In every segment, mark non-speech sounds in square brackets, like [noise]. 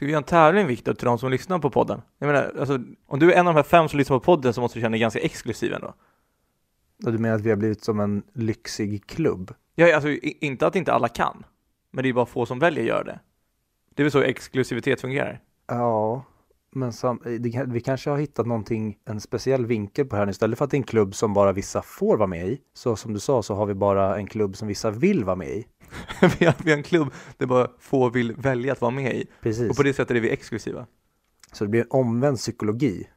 Ska vi göra en tävling Viktor till de som lyssnar på podden? Jag menar, alltså, om du är en av de här fem som lyssnar på podden så måste du känna dig ganska exklusiv ändå. Du menar att vi har blivit som en lyxig klubb? Ja, alltså inte att inte alla kan, men det är bara få som väljer att göra det. Det är väl så exklusivitet fungerar? Ja, men sam, det, kan- vi kanske har hittat någonting, en speciell vinkel på det här. Istället för att det är en klubb som bara vissa får vara med i, så som du sa så har vi bara en klubb som vissa vill vara med i. [laughs] vi, har, vi har en klubb där bara få vill välja att vara med i, Precis. och på det sättet är vi exklusiva. Så det blir en omvänd psykologi.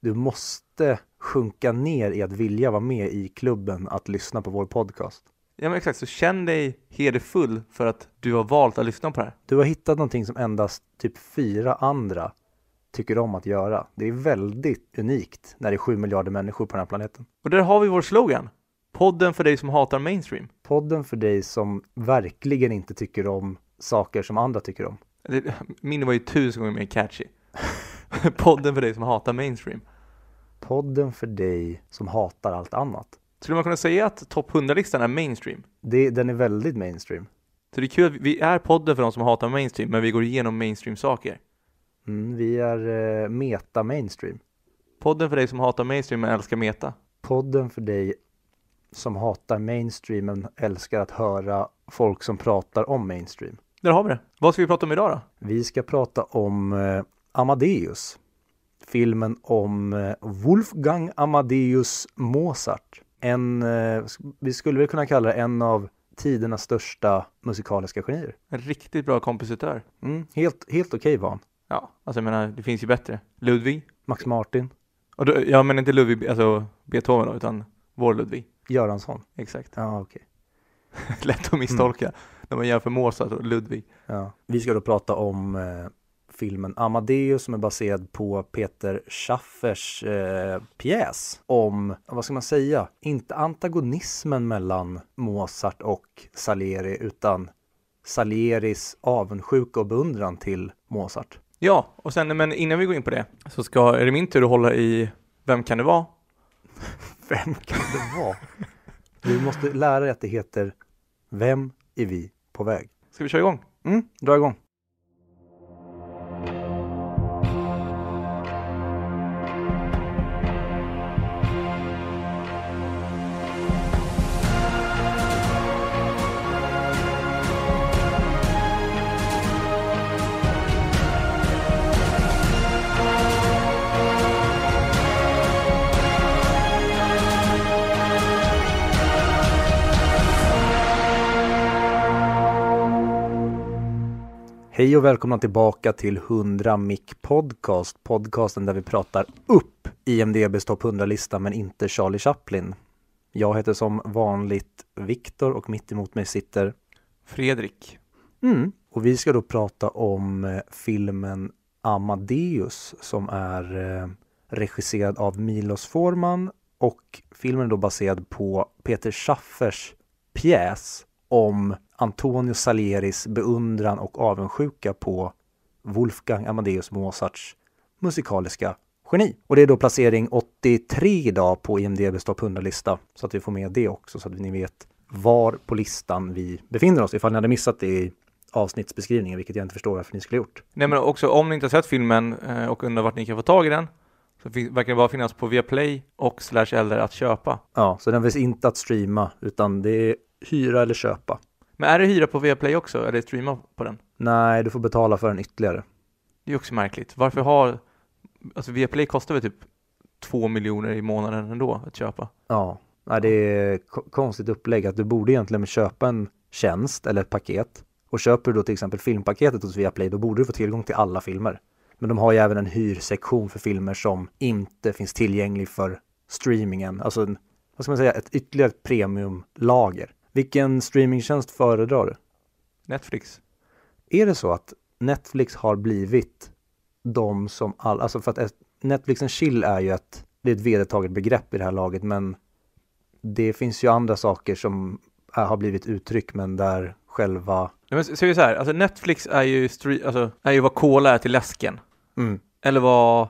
Du måste sjunka ner i att vilja vara med i klubben att lyssna på vår podcast. Ja men exakt, så känn dig hederfull för att du har valt att lyssna på det här. Du har hittat någonting som endast typ fyra andra tycker om att göra. Det är väldigt unikt när det är sju miljarder människor på den här planeten. Och där har vi vår slogan. Podden för dig som hatar mainstream. Podden för dig som verkligen inte tycker om saker som andra tycker om. Det- Min var ju tusen gånger mer catchy. [laughs] Podden för dig som hatar mainstream. Podden för dig som hatar allt annat. Skulle man kunna säga att topp 100-listan är mainstream? Det, den är väldigt mainstream. Så det är kul att vi är podden för de som hatar mainstream, men vi går igenom mainstream-saker. Mm, vi är eh, meta mainstream. Podden för dig som hatar mainstream men älskar meta. Podden för dig som hatar mainstream men älskar att höra folk som pratar om mainstream. Där har vi det. Vad ska vi prata om idag då? Vi ska prata om eh, Amadeus. Filmen om eh, Wolfgang Amadeus Mozart. En, eh, vi skulle väl kunna kalla det en av tidernas största musikaliska genier. En riktigt bra kompositör. Mm, helt helt okej var han. Ja, alltså jag menar, det finns ju bättre. Ludvig. Max Martin, Och då, ja, men inte Ludvig, alltså Beethoven då, utan vår Ludvig. Göransson. Exakt. Ja, okej. [laughs] Lätt att misstolka när man jämför Mozart och Ludvig. Ja. Vi ska då prata om eh, filmen Amadeus som är baserad på Peter Schaffers eh, pjäs om, vad ska man säga, inte antagonismen mellan Mozart och Salieri utan Salieris avundsjuka och beundran till Mozart. Ja, och sen, men innan vi går in på det så ska, är det min tur att hålla i Vem kan det vara? [laughs] Vem kan det vara? Du måste lära dig att det heter Vem är vi på väg? Ska vi köra igång? Mm, dra igång. Hej och välkomna tillbaka till 100 Mic Podcast, podcasten där vi pratar upp IMDBs topp 100-lista men inte Charlie Chaplin. Jag heter som vanligt Viktor och mitt emot mig sitter Fredrik. mm. och vi ska då prata om eh, filmen Amadeus som är eh, regisserad av Milos Forman och filmen är då baserad på Peter Schaffers pjäs om Antonio Salieris beundran och avundsjuka på Wolfgang Amadeus Mozarts musikaliska geni. Och det är då placering 83 idag på IMDBs topp 100-lista så att vi får med det också så att ni vet var på listan vi befinner oss ifall ni hade missat det i avsnittsbeskrivningen, vilket jag inte förstår varför ni skulle gjort. Nej men också om ni inte har sett filmen eh, och undrar vart ni kan få tag i den så verkar det bara finnas på Viaplay och slash eller att köpa. Ja, så den finns inte att streama utan det är hyra eller köpa. Men är det hyra på Viaplay också eller streama på den? Nej, du får betala för den ytterligare. Det är också märkligt. Varför har, alltså Viaplay kostar väl typ två miljoner i månaden ändå att köpa? Ja, nej, det är ko- konstigt upplägg att du borde egentligen köpa en tjänst eller ett paket och köper du då till exempel filmpaketet hos Viaplay då borde du få tillgång till alla filmer. Men de har ju även en hyrsektion för filmer som inte finns tillgänglig för streamingen. Alltså, en, vad ska man säga, ett ytterligare premiumlager. Vilken streamingtjänst föredrar du? Netflix. Är det så att Netflix har blivit de som all, alltså för att Netflix and chill är ju ett, det är ett vedertaget begrepp i det här laget men det finns ju andra saker som är, har blivit uttryck men där själva Nej, men ser vi så här, alltså Netflix är ju, stre- alltså, är ju vad Cola är till läsken. mm, Eller vad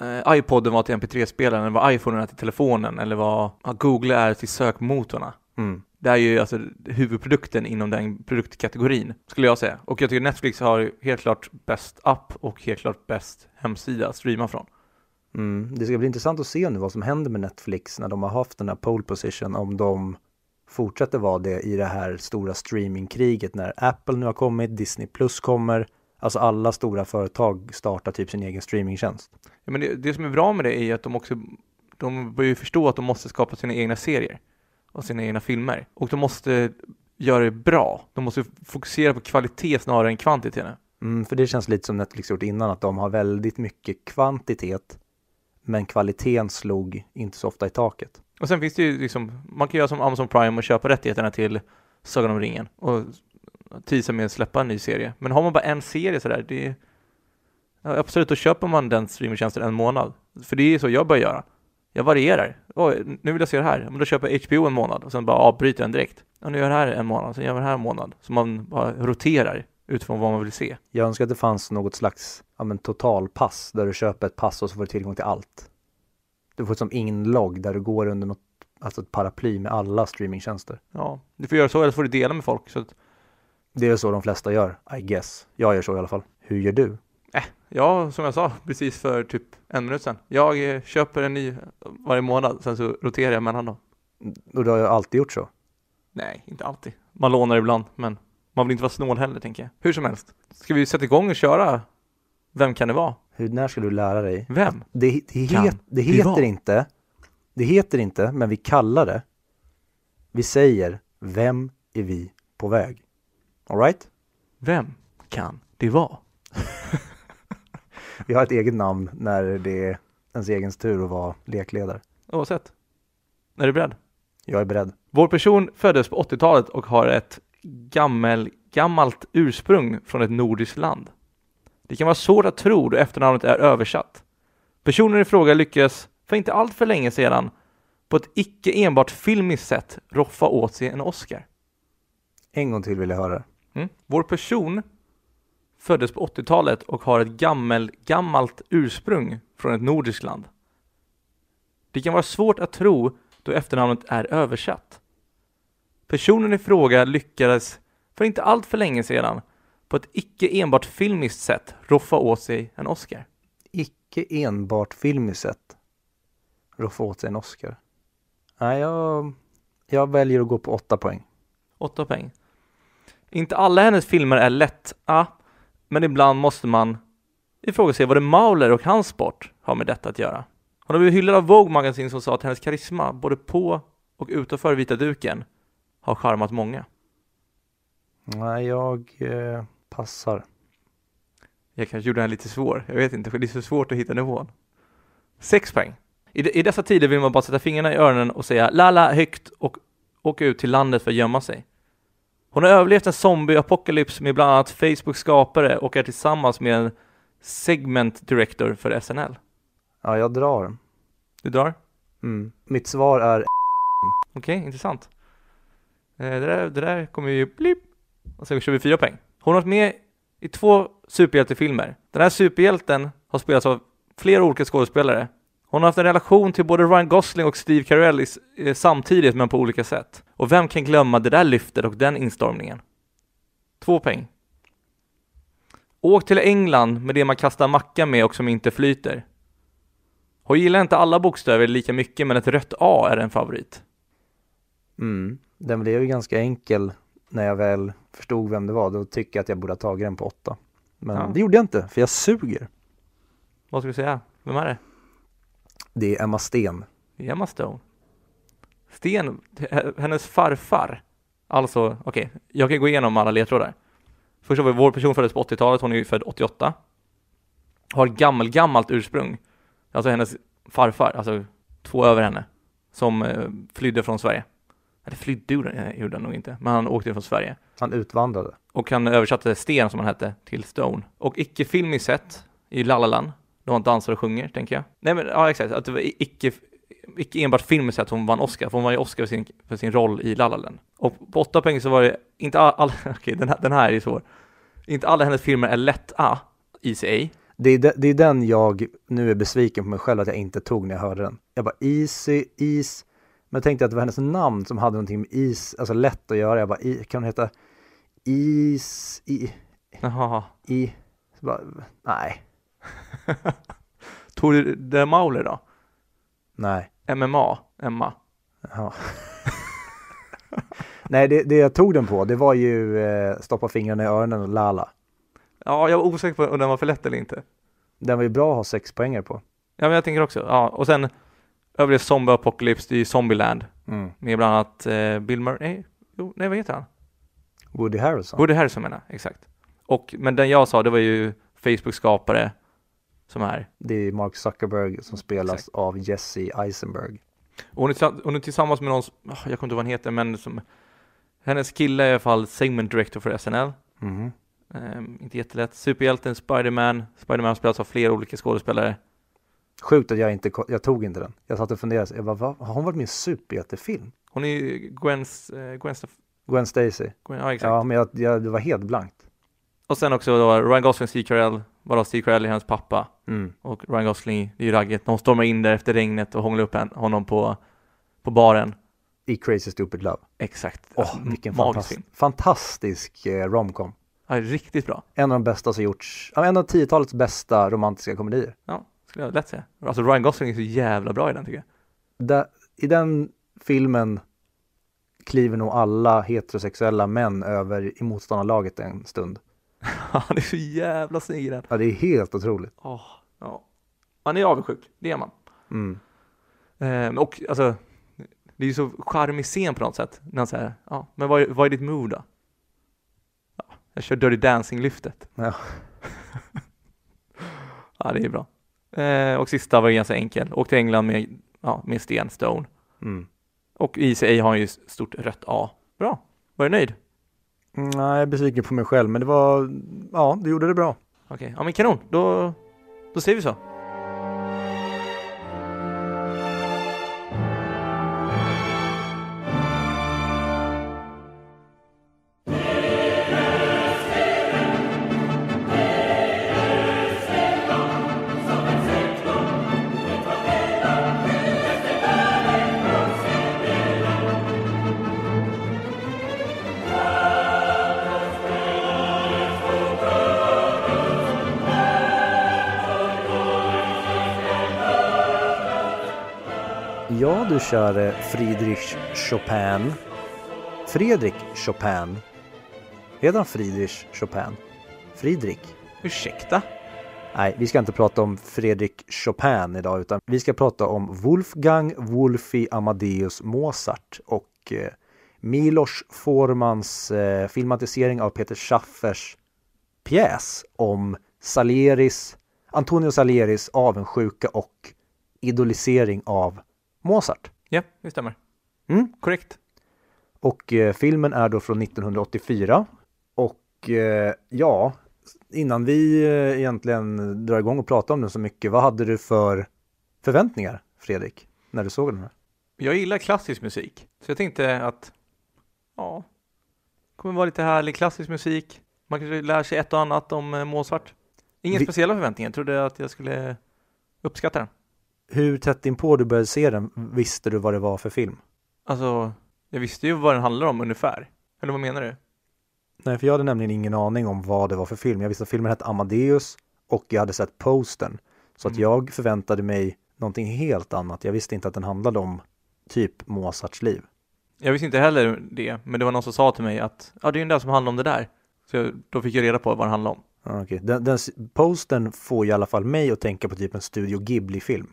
eh, iPoden var till MP3-spelaren, eller vad iPhonen är till telefonen, eller vad ja, Google är till sökmotorerna. mm, Det är ju alltså huvudprodukten inom den produktkategorin, skulle jag säga. Och jag tycker Netflix har helt klart bäst app och helt klart bäst hemsida att streama från. Mm. Det ska bli intressant att se nu vad som händer med Netflix när de har haft den här pole position, om de fortsätter vara det i det här stora streamingkriget när Apple nu har kommit, Disney Plus kommer, alltså alla stora företag startar typ sin egen streamingtjänst. Ja, men det, det som är bra med det är att de också, de börjar ju förstå att de måste skapa sina egna serier och sina egna filmer och de måste göra det bra. De måste fokusera på kvalitet snarare än kvantitet. Mm, för det känns lite som Netflix gjort innan, att de har väldigt mycket kvantitet men kvaliteten slog inte så ofta i taket. Och sen finns det ju liksom, man kan göra som Amazon Prime och köpa rättigheterna till Sagan om ringen och tisa med att släppa en ny serie. Men har man bara en serie sådär, det är ja, absolut, då köper man den streamingtjänsten en månad. För det är så jag börjar göra. Jag varierar. Oh, nu vill jag se det här, men då köper jag HBO en månad och sen bara avbryter den direkt. Och nu gör jag det här en månad, sen gör jag det här en månad. Så man bara roterar utifrån vad man vill se. Jag önskar att det fanns något slags ja, men totalpass där du köper ett pass och så får du tillgång till allt. Du får som inlogg där du går under något, alltså ett paraply med alla streamingtjänster. Ja, du får göra så eller så får du dela med folk. Så att... Det är så de flesta gör, I guess. Jag gör så i alla fall. Hur gör du? Ja, som jag sa precis för typ en minut sedan. Jag eh, köper en ny varje månad, sen så roterar jag mellan dem. Och du har ju alltid gjort så? Nej, inte alltid. Man lånar ibland, men man vill inte vara snål heller, tänker jag. Hur som helst. Ska vi sätta igång och köra Vem kan det vara? Hur, när ska du lära dig? Vem? Det, det, het, det det heter vara? inte, det heter inte, men vi kallar det. Vi säger, vem är vi på väg? Alright? Vem kan det vara? Vi har ett eget namn när det är ens egen tur att vara lekledare. Oavsett. Är du beredd? Jag är beredd. Vår person föddes på 80-talet och har ett gammel, gammalt ursprung från ett nordiskt land. Det kan vara svårt att tro då efternamnet är översatt. Personen i fråga lyckades för inte allt för länge sedan på ett icke enbart filmiskt sätt roffa åt sig en Oscar. En gång till vill jag höra. Mm. Vår person föddes på 80-talet och har ett gammel, gammalt ursprung från ett nordiskt land. Det kan vara svårt att tro då efternamnet är översatt. Personen i fråga lyckades för inte allt för länge sedan på ett icke enbart filmiskt sätt roffa åt sig en Oscar. Icke enbart filmiskt sett. Roffa åt sig en Oscar. Nej, jag, jag väljer att gå på åtta poäng. Åtta poäng. Inte alla hennes filmer är lätta, men ibland måste man ifrågasätta vad det Mauler och hans sport har med detta att göra. Hon har blivit hyllad av Vogue Magasin som sa att hennes karisma, både på och utanför vita duken, har charmat många. Nej, jag eh, passar. Jag kanske gjorde den lite svår, jag vet inte, för det är så svårt att hitta nivån. Sex poäng. I, de- I dessa tider vill man bara sätta fingrarna i öronen och säga lala högt och åka ut till landet för att gömma sig. Hon har överlevt en zombie-apokalyps med bland annat Facebooks skapare och är tillsammans med en segment director för SNL. Ja, jag drar. Du drar? Mm. Mitt svar är Okej, intressant. Eh, det, där, det där kommer ju blip. Och sen kör vi fyra poäng. Hon har varit med i två superhjältefilmer. Den här superhjälten har spelats av flera olika skådespelare. Hon har haft en relation till både Ryan Gosling och Steve Carell eh, samtidigt men på olika sätt. Och vem kan glömma det där lyftet och den instormningen? Två poäng. Åk till England med det man kastar macka med och som inte flyter. Hon gillar inte alla bokstäver lika mycket men ett rött A är en favorit. Mm. Den blev ju ganska enkel när jag väl förstod vem det var. Då tycker jag att jag borde ha tagit den på åtta. Men Ja. det gjorde jag inte, för jag suger. Vad ska vi säga? Vem är det? Det är Emma Sten. Emma Stone. Sten, hennes farfar. Alltså, okej, jag kan gå igenom alla ledtrådar. Först har vi vår person föddes på 80-talet, hon är ju född 88. Har gammel, gammalt ursprung. Alltså hennes farfar, alltså två över henne, som eh, flydde från Sverige. Eller flydde han- gjorde han nog inte, men han åkte från Sverige. Han utvandrade. Och han översatte Sten, som han hette, till Stone. Och icke-filmiskt sett i La La Land, då han dansar och sjunger, tänker jag. Nej men, ja exakt, att det var icke, icke enbart filmiskt sett hon vann Oscar, för hon vann ju Oscar för sin, för sin roll i La La Land. Och på åtta poäng så var det, inte all, all [laughs] okej den, här, den här är svår. Inte alla hennes filmer är lätta i sig. Det är, de, det är den jag nu är besviken på mig själv att jag inte tog när jag hörde den. Jag bara easy, is. jag tänkte att det var hennes namn som hade någonting med is, alltså lätt att göra. Jag bara, i, kan hon heta Is, i, Jaha. i, så bara, nej, [laughs] Tog du de Mauler då? nej. MMA? Emma? Ja. [laughs] nej, det, det jag tog den på, det var ju eh, Stoppa fingrarna i öronen och Lala. Ja, jag var osäker på om den var för lätt eller inte. Den var ju bra att ha sex poänger på. Ja, men jag tänker också. Ja, och sen övriga Zombie Apocalypse, det är Zombieland. Mm. Med bland annat eh, Bill Murray, nej, jo, nej vad heter han? Woody Harrelson. Woody Harrelson menar exakt. Och, men den jag sa, det var ju Facebook-skapare som är. Det är Mark Zuckerberg som spelas Exakt. av Jesse Eisenberg. Och hon är, hon är tillsammans med någon, som- ah, jag kommer inte ihåg vad han heter, men som hennes kille är i alla fall segment director för SNL. Mhm. Ehm, inte jättelätt. Superhjälten Spider-Man. Spider-Man spelas av flera olika skådespelare. Sjukt att jag inte, jag tog inte den. Jag satt och funderade, jag bara, va? har hon varit med i en superhjältefilm? Hon är ju Gwens, eh, Gwen, Gwen Stacy. Gwen ja exakt. Ja, men jag, jag, det var helt blankt. Och sen också då Ryan Gosling, Steve Carell, varav Steve Carell är hennes pappa. Mm. Och Ryan Gosling, det är ju ragget. Hon stormar in där efter regnet och hånglar upp honom på, på baren. I Crazy Stupid Love. Exakt. Åh, Alltså, vilken fantastisk, film. fantastisk eh, romcom. Ja, riktigt bra. En av de bästa som gjorts, en av 10-talets bästa romantiska komedier. Ja, skulle jag lätt säga. Alltså Ryan Gosling är så jävla bra i den tycker jag. Där, I den filmen kliver nog alla heterosexuella män över i motståndarlaget en stund. [laughs] Han är så jävla snygg i den. Ja, det är helt otroligt. Åh, ja. Man är avundsjuk, det är man. Mm. Ehm, och alltså, det är ju så charmig scen på något sätt. När han säger, ja, men vad är, vad är ditt move då? Ja, jag kör Dirty Dancing-lyftet. Ja. [laughs] ja, det är bra. Ehm, och sista var ganska enkel. Åkte till England med, ja, med Sten Stone. Mm. Och i ICA har han ju stort rött A. Bra. Var du nöjd? Nej, jag är besviken på mig själv, men det var, ja, du gjorde det bra. Okej, ja men kanon. Då, då säger vi så. Käre Friedrich Chopin. Fredrik Chopin. Heter han Friedrich Chopin? Friedrich? Ursäkta? Nej, vi ska inte prata om Fredrik Chopin idag, utan vi ska prata om Wolfgang Wolfi Amadeus Mozart och eh, Milos Formans eh, filmatisering av Peter Schaffers pjäs om Salieris, Antonio Salieris avundsjuka och idolisering av Mozart. Ja, det stämmer. Mm. Korrekt. Och eh, filmen är då från 1984. Och eh, ja, innan vi eh, egentligen drar igång och pratar om den så mycket, vad hade du för förväntningar, Fredrik, när du såg den här? Jag gillar klassisk musik, så jag tänkte att ja, det kommer vara lite härlig klassisk musik. Man kanske lär sig ett och annat om eh, Mozart. Inga Vi- speciella förväntningar, jag trodde att jag skulle uppskatta den. Hur tätt inpå du började se den visste du vad det var för film? Alltså, jag visste ju vad den handlar om ungefär. Eller vad menar du? Nej, för jag hade nämligen ingen aning om vad det var för film. Jag visste att filmen hette Amadeus och jag hade sett postern. Så att Mm. jag förväntade mig någonting helt annat. Jag visste inte att den handlade om typ Mozarts liv. Jag visste inte heller det, men det var någon som sa till mig att ja, det är den där som handlar om det där. Så jag, då fick jag reda på vad den handlar om. Ja, okej. Den, den, postern får i alla fall mig att tänka på typ en Studio Ghibli-film.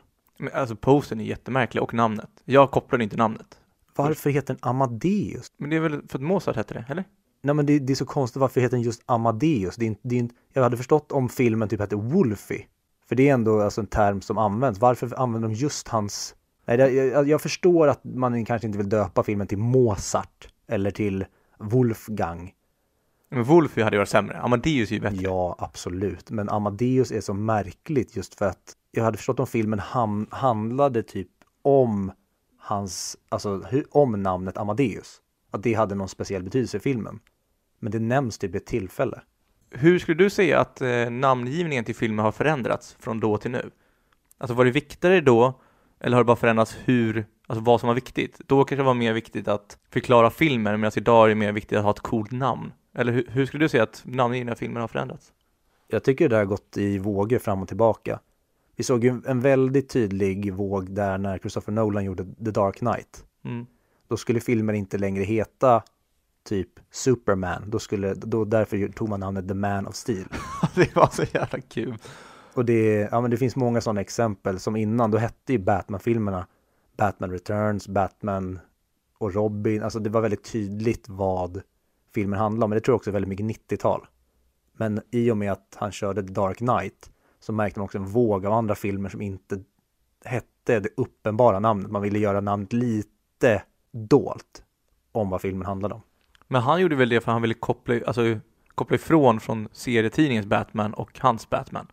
Alltså posten är jättemärklig och namnet. Jag kopplade inte namnet. Varför heter den Amadeus? Men det är väl för att Mozart hette det, eller? Nej men det, det är så konstigt, varför heter den just Amadeus? Det är, inte- det är, inte- jag hade förstått om filmen typ hette Wolfie. För det är ändå alltså en term som används. Varför använder de just hans... Nej, det, jag, jag förstår att man kanske inte vill döpa filmen till Mozart eller till Wolfgang. Men Wolfie hade ju varit sämre. Amadeus är ju bättre. Ja, absolut. Men Amadeus är så märkligt just för att jag hade förstått om filmen ham- handlade typ om hans, alltså hu- om namnet Amadeus. Att det hade någon speciell betydelse i filmen. Men det nämns typ ett tillfälle. Hur skulle du säga att eh, namngivningen till filmen har förändrats från då till nu? Alltså var det viktigare då, eller har det bara förändrats hur alltså vad som var viktigt. Då kanske det var mer viktigt att förklara filmen, medan idag är det mer viktigt att ha ett coolt namn. Eller hur, hur skulle du säga att namngivningen av filmen har förändrats? Jag tycker det har gått i vågor fram och tillbaka. Vi såg ju en väldigt tydlig våg där när Christopher Nolan gjorde The Dark Knight. Mm. Då skulle filmen inte längre heta typ Superman. Då skulle, då därför tog man namnet The Man of Steel. [laughs] det var så jävla kul. Och det, ja men det finns många sådana exempel som innan, då hette ju Batman-filmerna Batman Returns, Batman och Robin. Alltså det var väldigt tydligt vad filmen handlade om. Men det tror jag också är väldigt mycket 90-tal. Men i och med att han körde The Dark Knight så märkte man också en våg av andra filmer som inte hette det uppenbara namnet. Man ville göra namnet lite dolt om vad filmen handlade om. Men han gjorde väl det för han ville koppla, alltså, koppla ifrån från serietidningens Batman och hans Batman.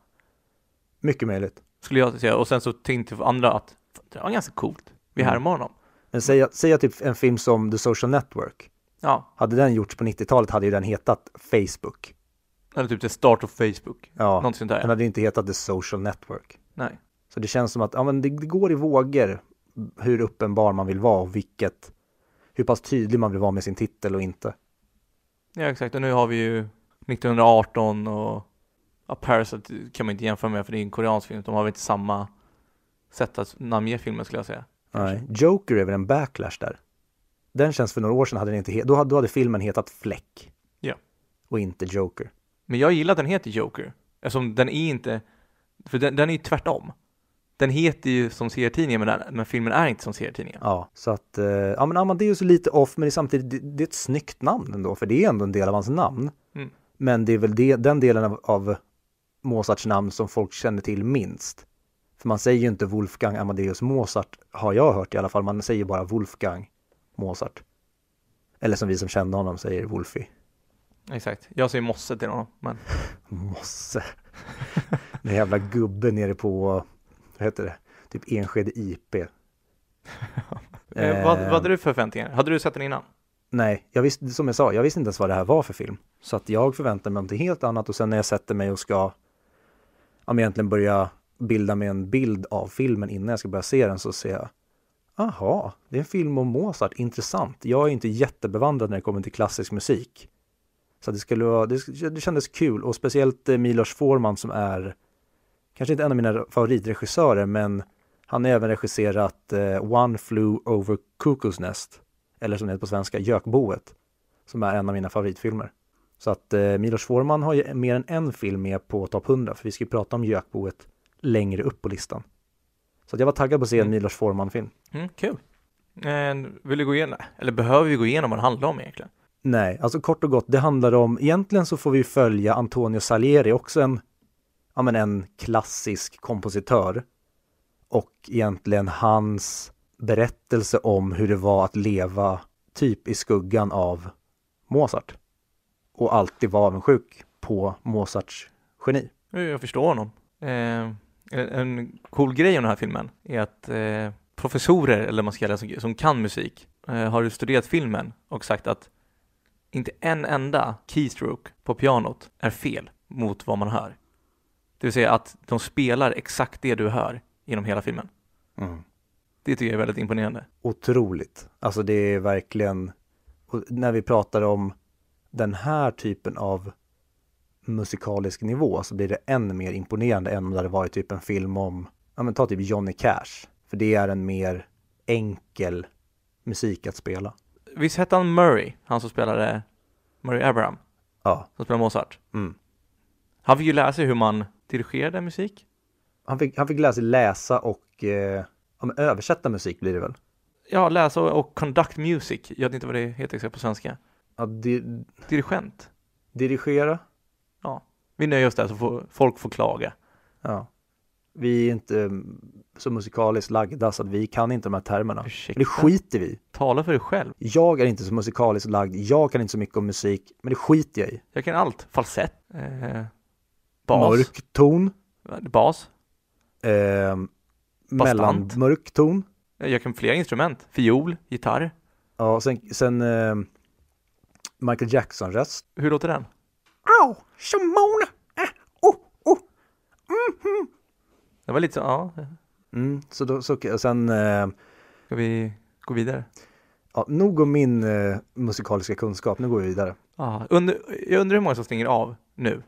Mycket möjligt. Skulle jag säga. Och sen så tänkte andra att det var ganska coolt. Vi Mm. härmar honom. Men säga, säga typ en film som The Social Network. Ja, Hade den gjorts på 90-talet hade ju den hetat Facebook. eller typ the start of Facebook. Ja, Någonting sånt där. den hade ju inte hetat The Social Network. Nej. Så det känns som att ja, men det, det går i vågor hur uppenbar man vill vara och vilket, hur pass tydlig man vill vara med sin titel och inte. Ja, exakt. Och nu har vi ju 1918 och ja, Parasite kan man inte jämföra med för det är en koreansk film. De har väl inte samma sätt att namnge filmen skulle jag säga. Nej. Joker är väl en backlash där. Den känns för några år sedan hade den inte då, hade, då hade filmen hetat Fläck. Ja. Och inte Joker. Men jag gillar att den heter Joker. Eftersom den är inte, för den, den är ju tvärtom. Den heter ju som serietidningen men, den, men filmen är inte som serietidningen. Ja, så att, eh, ja men Amadeus är lite off men det är samtidigt, det, det är ett snyggt namn ändå, för det är ändå en del av hans namn. Mm. Men det är väl det, den delen av, av Mozarts namn som folk känner till minst. För man säger ju inte Wolfgang Amadeus Mozart, har jag hört i alla fall, man säger bara Wolfgang Mozart. Eller som vi som kände honom säger Wolfie. Exakt. Jag säger mosse till honom. Men [laughs] Mosse. Den jävla gubben nere på, vad heter det, typ Enskede IP. [laughs] eh, vad, vad hade du för förväntningar? Hade du sett den innan? Nej, jag visste, som jag sa, jag visste inte ens vad det här var för film. Så att jag förväntar mig någonting helt annat och sen när jag sätter mig och ska ja, men egentligen börja bilda mig en bild av filmen innan jag ska börja se den så ser jag Aha, det är en film om Mozart, intressant. Jag är inte jättebevandrad när det kommer till klassisk musik. Så det, skulle vara, det, det kändes kul och speciellt eh, Milos Forman som är kanske inte en av mina favoritregissörer men han har även regisserat eh, One Flew Over Cuckoo's Nest eller som det heter på svenska, Gökboet, som är en av mina favoritfilmer. Så att eh, Milos Forman har ju mer än en film med på topp 100, för vi ska ju prata om Gökboet längre upp på listan. Så jag var taggad på att se en Mm. Milos Forman-film. Mm, kul. Eh, vill du gå igenom, eller behöver vi gå igenom vad det handlar om egentligen? Nej, alltså kort och gott, det handlar om, egentligen så får vi följa Antonio Salieri, också en, ja men en klassisk kompositör. Och egentligen hans berättelse om hur det var att leva typ i skuggan av Mozart. Och alltid vara avundsjuk på Mozarts geni. Jag förstår honom. Eh, en, en cool grej om den här filmen är att eh, professorer, eller man ska kalla det, som, som kan musik, eh, har studerat filmen och sagt att inte en enda keystroke på pianot är fel mot vad man hör. Det vill säga att de spelar exakt det du hör genom hela filmen. Det tycker jag är väldigt imponerande. Otroligt. Alltså det är verkligen, när vi pratar om den här typen av musikalisk nivå så blir det än mer imponerande än om det hade varit typ en film om, ja men ta typ Johnny Cash. För det är en mer enkel musik att spela. Visst hette han Murray, han som spelade Murray Abraham, Ja. som spelade Mozart? Mm. Han fick ju lära sig hur man dirigerade musik. Han, fick, han fick lära sig läsa och eh, ja, översätta musik blir det väl? Ja, läsa och, och conduct music. Jag vet inte vad det heter på svenska. Ja, di, Dirigent. dirigera? Vi nöjer oss där så får folk får klaga. Ja. Vi är inte så musikaliskt lagda så att vi kan inte de här termerna. Ursäkta. Men det skiter vi. Tala för dig själv. Jag är inte så musikaliskt lagd, jag kan inte så mycket om musik, men det skiter jag i. Jag kan allt. Falsett. Eh, bas. Mörk ton, Bas. eh, mellanmörk ton. Jag kan flera instrument. Fiol, gitarr. Ja, sen, sen eh, Michael Jackson-röst. Hur låter den? Au, Simone! Äh, oh, oh. Det var lite så, ja. Mm, så då, så, och sen eh, Ska vi gå vidare? Ja, nog om min eh, musikaliska kunskap, nu går vi vidare. Ah, under, jag undrar hur många som stänger av nu,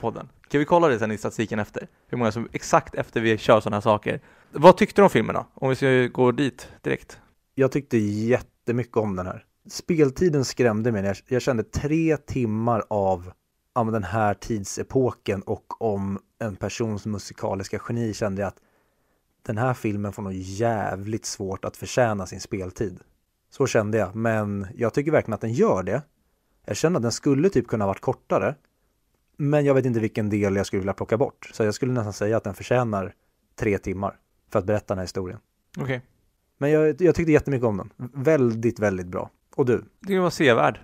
podden. Kan vi kolla det sen i statistiken efter? Hur många som exakt efter vi kör sådana här saker. Vad tyckte du om filmen då? Om vi ska gå dit direkt. Jag tyckte jättemycket om den här. Speltiden skrämde mig. Jag, jag kände tre timmar av ja, den här tidsepoken och om en persons musikaliska geni kände jag att den här filmen får nog jävligt svårt att förtjäna sin speltid. Så kände jag, men jag tycker verkligen att den gör det. Jag känner att den skulle typ kunna varit kortare. Men jag vet inte vilken del jag skulle vilja plocka bort. Så jag skulle nästan säga att den förtjänar tre timmar för att berätta den här historien. Okej. Okay. Men jag, jag tyckte jättemycket om den. Väldigt, väldigt bra. Och du? Det var sevärd.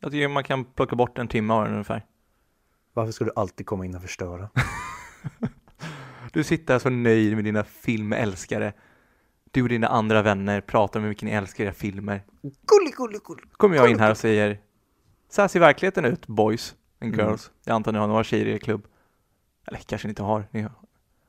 Jag tycker man kan plocka bort en timme av den ungefär. Varför ska du alltid komma in och förstöra? [laughs] du sitter så nöjd med dina filmälskare. Du och dina andra vänner pratar om hur mycket ni älskar era filmer. Gulli, gulli, gulli. Kommer jag in här och säger Så här ser verkligheten ut, boys and mm. girls. Mm. Jag antar att ni har några tjejer i er klubb. Eller kanske ni inte har. Ni har.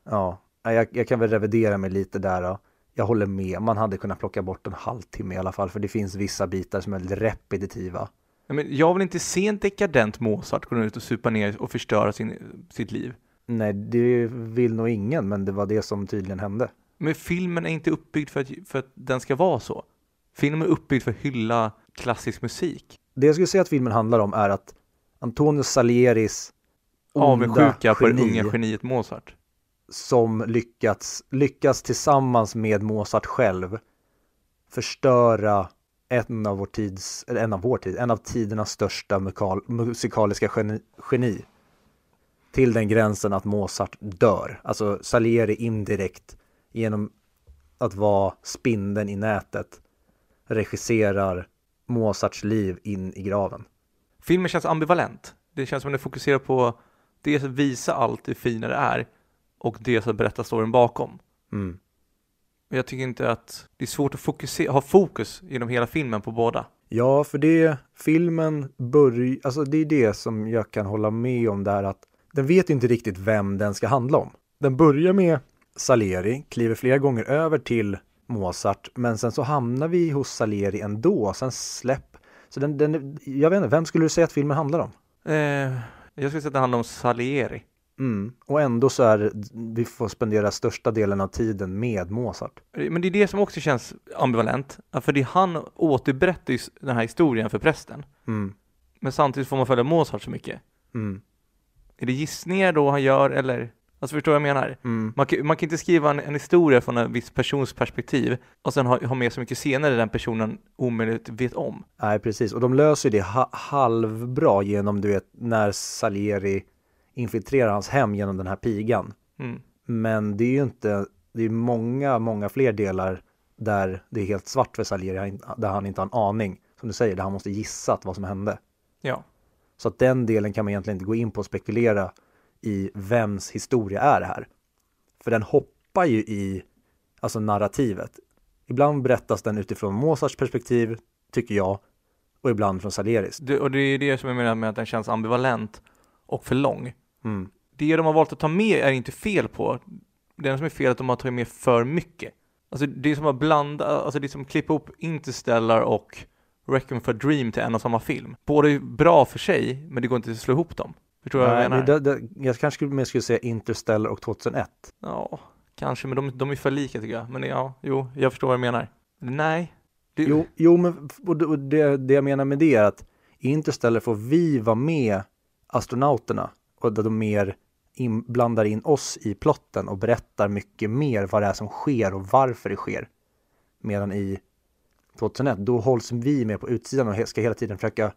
Ja, jag, jag kan väl revidera mig lite där då. Jag håller med, man hade kunnat plocka bort en halvtimme i alla fall, för det finns vissa bitar som är repetitiva. Men jag vill inte se en dekadent Mozart gå ut och supa ner och förstöra sin, sitt liv. Nej, det vill nog ingen, men det var det som tydligen hände. Men filmen är inte uppbyggd för att, för att den ska vara så. Filmen är uppbyggd för att hylla klassisk musik. Det jag skulle säga att filmen handlar om är att Antonio Salieris avundsjuka på det unga geniet Mozart. Som lyckats, lyckas tillsammans med Mozart själv förstöra en av vår tids, eller en av vår tid, en av tidernas största mukal, musikaliska geni, geni. Till den gränsen att Mozart dör. Alltså Salieri indirekt genom att vara spindeln i nätet regisserar Mozarts liv in i graven. Filmen känns ambivalent. Det känns som att den fokuserar på dels att visa allt hur fina det är och dels att berätta storyn bakom. Mm. Jag tycker inte att det är svårt att fokusera, ha fokus genom hela filmen på båda. Ja, för det filmen börjar, alltså det är det som jag kan hålla med om där att den vet inte riktigt vem den ska handla om. Den börjar med Salieri, kliver flera gånger över till Mozart, men sen så hamnar vi hos Salieri ändå, sen släpp. Så den, den, jag vet inte, vem skulle du säga att filmen handlar om? Eh, jag skulle säga att den handlar om Salieri. Mm. Och ändå så är vi får spendera största delen av tiden med Mozart. Men det är det som också känns ambivalent. För det är han återberättar ju den här historien för prästen. Mm. Men samtidigt får man följa Mozart så mycket. Mm. Är det gissningar då han gör eller? Alltså förstår du vad jag menar? Mm. Man, kan, man kan inte skriva en, en, historia från en viss persons perspektiv och sen ha, ha med så mycket scener den personen omöjligt vet om. Nej, precis. Och de löser det ha halvbra genom, du vet, när Salieri infiltrerar hans hem genom den här pigan. Mm. Men det är ju inte, det är många, många fler delar där det är helt svart för Salieri, där han inte har en aning, som du säger, där han måste gissa vad som hände. Ja. Så att den delen kan man egentligen inte gå in på och spekulera i vems historia är det här. För den hoppar ju i alltså narrativet. Ibland berättas den utifrån Mozarts perspektiv, tycker jag, och ibland från Salieris. Det, och det är det som jag menar med att den känns ambivalent och för lång. Mm. Det de har valt att ta med är inte fel på. Det enda som är fel är att de har tagit med för mycket. Alltså det är som att blanda, alltså det är som att klippa upp Interstellar och Requiem for a Dream till en och samma film. Båda är bra för sig, men det går inte att slå ihop dem. Förstår du vad jag menar? Det, det, jag kanske mer skulle säga Interstellar och 2001. Ja, kanske, men de, de är för lika tycker jag. Men ja, jo, jag förstår vad du menar. Nej. Det... Jo, jo, men och det, det jag menar med det är att Interstellar får vi vara med astronauterna och där de mer in, blandar in oss i plotten och berättar mycket mer vad det är som sker och varför det sker. Medan i 2001, då hålls vi med på utsidan och ska hela tiden försöka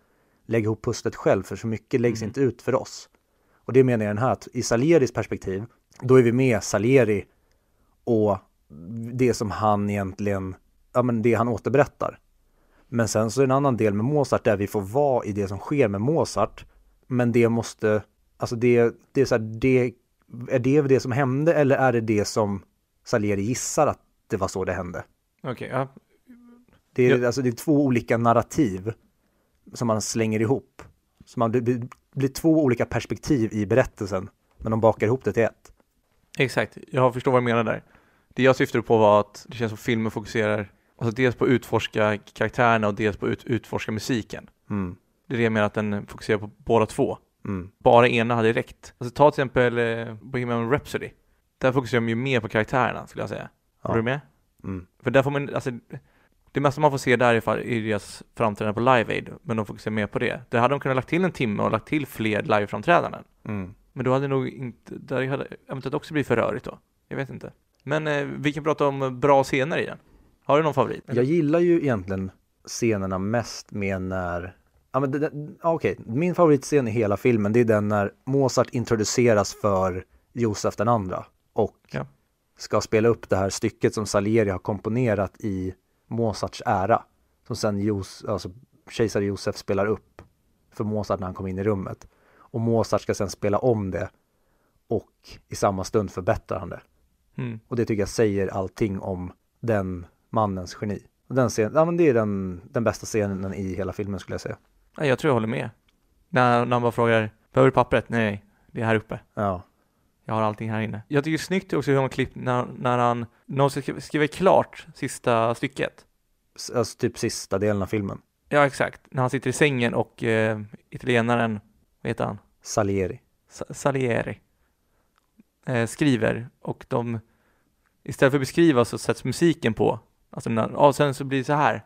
lägga ihop pusslet själv för så mycket läggs mm. inte ut för oss. Och det menar jag den här att i Salieris perspektiv, då är vi med Salieri och det som han egentligen, ja men det han återberättar. Men sen så är det en annan del med Mozart där vi får vara i det som sker med Mozart. Men det måste, alltså det, det är så här, det, är det det som hände eller är det det som Salieri gissar att det var så det hände? Okej, okay, ja. Det är, ja. alltså, det är två olika narrativ som man slänger ihop. Så man, det blir två olika perspektiv i berättelsen, men de bakar ihop det till ett. Exakt, jag förstår vad du menar där. Det jag syftade på var att det känns som filmen fokuserar Alltså dels på att utforska karaktärerna och dels på att ut, utforska musiken. Mm. Det är det jag menar att den fokuserar på båda två. Mm. Bara ena hade räckt. Alltså ta till exempel eh, Bohemian Rhapsody. Där fokuserar de ju mer på karaktärerna skulle jag säga. Ja. Är du med? Mm. För där får man, alltså det mesta man får se där är deras framträdande på Live Aid, men de fokuserar mer på det. Där hade de kunnat lagt till en timme och lagt till fler liveframträdanden. Mm. Men då hade nog inte, där hade eventuellt också blivit för rörigt då. Jag vet inte. Men eh, vi kan prata om bra scener i den. Har du någon favorit? Jag gillar ju egentligen scenerna mest med när Ja, men det, okej. Min favoritscen i hela filmen det är den när Mozart introduceras för Josef den andra och Ja. ska spela upp det här stycket som Salieri har komponerat i Mozarts ära. Som sen Jos, alltså, kejsare Josef spelar upp för Mozart när han kommer in i rummet. Och Mozart ska sen spela om det och i samma stund förbättrar han det. Mm. Och det tycker jag säger allting om den mannens geni. Den scenen, ja men det är den, den bästa scenen i hela filmen skulle jag säga. Ja, jag tror jag håller med. När, när han bara frågar, behöver du pappret? Nej, det är här uppe. Ja. Jag har allting här inne. Jag tycker det är snyggt också hur har klippt när, när han, när ska skriva klart sista stycket. S- Alltså typ sista delen av filmen. Ja, exakt. När han sitter i sängen och eh, italienaren, vad heter han? Salieri. Sa- Salieri eh, skriver och de istället för att beskriva så sätts musiken på. Alltså när, ja, sen så blir det så här.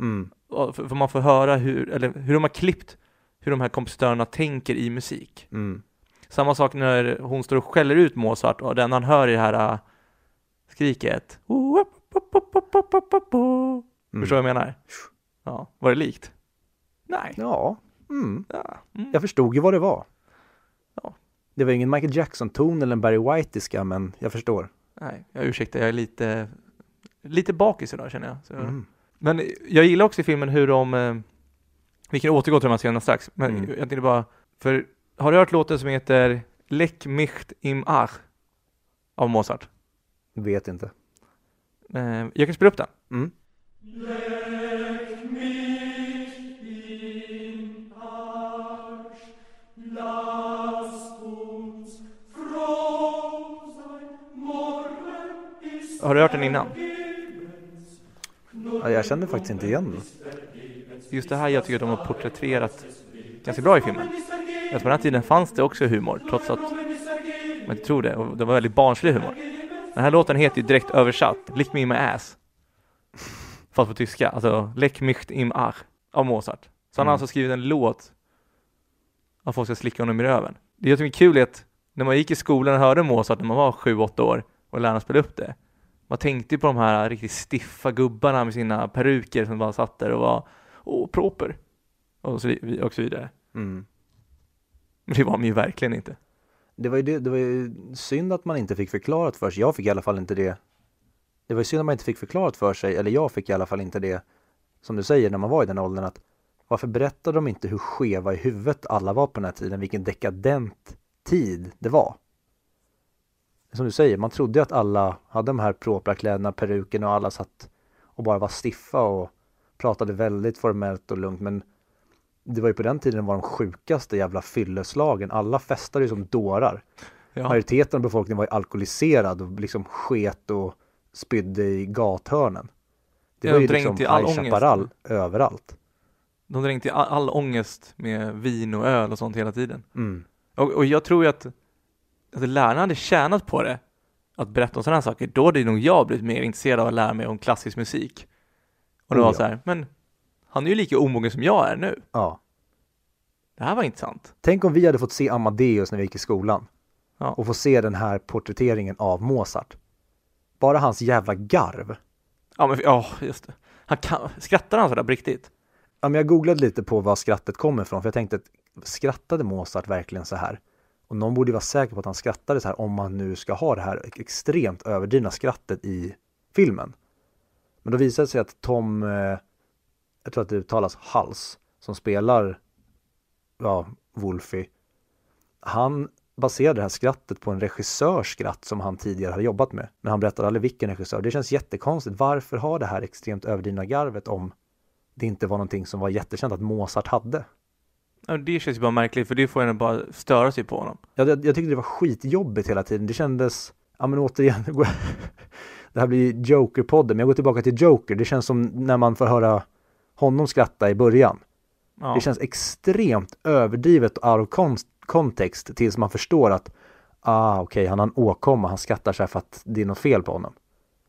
Mm. För, för man får höra hur, eller hur de har klippt hur de här kompositörerna tänker i musik. Mm. Samma sak när hon står och skäller ut Mozart och den han hör i det här äh, skriket. Mm. Förstår vad jag menar? Ja, var det likt? Nej. Ja. Mm. Ja. Mm. Jag förstod ju vad det var. Ja. Det var ingen Michael Jackson-ton eller en Barry White-iska men jag förstår. Nej, jag ursäktar, jag är lite, lite bakis idag känner jag. Så. Mm. Men jag gillar också i filmen hur de, eh, vi kan återgå till de här scenerna strax, men Mm. jag tänkte bara, för har du hört låten som heter Leck mich im Ach av Mozart? Vet inte. Eh, jag kan spela upp den. Mm. Har du hört den innan? Ja, jag kände faktiskt inte igen den. Just det här jag tycker att de har porträtterat ganska bra i filmen. Att på den här tiden fanns det också humor, trots att man inte tror det. Och det var väldigt barnslig humor. Den här låten heter ju direkt översatt, Lick me in my ass. Fast på tyska, alltså Leck mich im Ach av Mozart. Så han har Mm. alltså skrivit en låt att folk ska slicka honom i röven. Det jag tycker är kul är att när man gick i skolan och hörde Mozart när man var 7-8 år och lärarna spelade upp det. Man tänkte ju på de här riktigt stiffa gubbarna med sina peruker som bara satt där och var åh, proper. Och så, och så vidare. Mm. Men det var de ju verkligen inte. Det var, ju det, det var ju synd att man inte fick förklarat för sig. Jag fick i alla fall inte det. Det var ju synd att man inte fick förklarat för sig, eller jag fick i alla fall inte det, som du säger, när man var i den åldern, att varför berättade de inte hur skeva i huvudet alla var på den här tiden, vilken dekadent tid det var? Som du säger, man trodde att alla hade de här propra kläderna, peruken och alla satt och bara var stiffa och pratade väldigt formellt och lugnt, men det var ju på den tiden var de sjukaste jävla fylleslagen. Alla festade ju som dårar. Ja. Majoriteten av befolkningen var ju alkoholiserad och liksom sket och spydde i gathörnen. Det Ja, var de ju dränkte liksom all. Chaparral överallt. De dränkte all, all ångest med vin och öl och sånt hela tiden. Mm. Och, och jag tror ju att, att lärarna hade tjänat på det, att berätta om sådana här saker. Då hade nog jag blivit mer intresserad av att lära mig om klassisk musik. Och det Oh, var ja. så här, men han är ju lika omogen som jag är nu. Ja. Det här var intressant. Tänk om vi hade fått se Amadeus när vi gick i skolan. Ja. Och få se den här porträtteringen av Mozart. Bara hans jävla garv. Ja, men ja, just det. Han kan, skrattar han sådär på riktigt? Ja, men jag googlade lite på var skrattet kommer ifrån, för jag tänkte att skrattade Mozart verkligen så här? Och någon borde ju vara säker på att han skrattade så här om man nu ska ha det här extremt överdrivna skrattet i filmen. Men då visade det sig att Tom, eh, jag tror att det uttalas Hals, som spelar ja, Wolfie, han baserade det här skrattet på en regissörs skratt som han tidigare hade jobbat med. Men han berättade aldrig vilken regissör. Det känns jättekonstigt. Varför ha det här extremt överdrivna garvet om det inte var någonting som var jättekänt att Mozart hade. Det känns ju bara märkligt, för det får en bara störa sig på honom. Jag, jag, jag tyckte det var skitjobbigt hela tiden. Det kändes, ja men återigen, [laughs] det här blir Joker-podden, men jag går tillbaka till Joker. Det känns som när man får höra honom skratta i början. Ja. Det känns extremt överdrivet och out of con- context tills man förstår att ah, okej, han har en åkomma, han skrattar så här för att det är något fel på honom.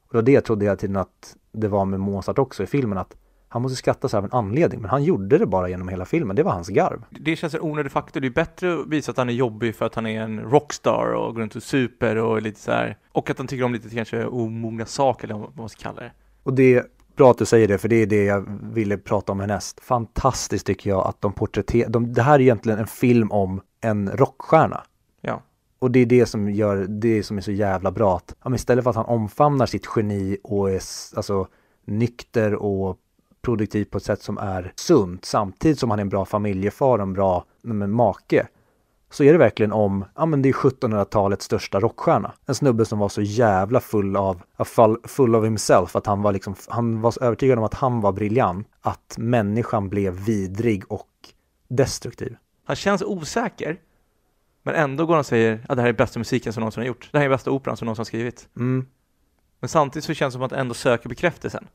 Och det var det jag trodde hela tiden att det var med Mozart också i filmen, att han måste skratta så här av en anledning, men han gjorde det bara genom hela filmen, det var hans garv. Det känns en onödig faktor. Det är bättre att visa att han är jobbig för att han är en rockstar och går runt och super och lite så här. Och att han tycker om lite kanske omogna saker eller vad man ska kalla det. Och det är bra att du säger det, för det är det jag ville prata om härnäst. Fantastiskt tycker jag att de porträtterar, de, det här är egentligen en film om en rockstjärna. Ja. Och det är det som gör, det som är så jävla bra att, ja, men istället för att han omfamnar sitt geni och är alltså nykter och produktiv på ett sätt som är sunt samtidigt som han är en bra familjefar och en bra men, make. Så är det verkligen om, ja men det är 1700-talets största rockstjärna. En snubbe som var så jävla full av, full, full of himself att han var liksom, han var så övertygad om att han var briljant. Att människan blev vidrig och destruktiv. Han känns osäker. Men ändå går han och säger att det här är bästa musiken som någonsin har gjort. Det här är bästa operan som någonsin har skrivit. Mm. Men samtidigt så känns det som att han ändå söker bekräftelsen.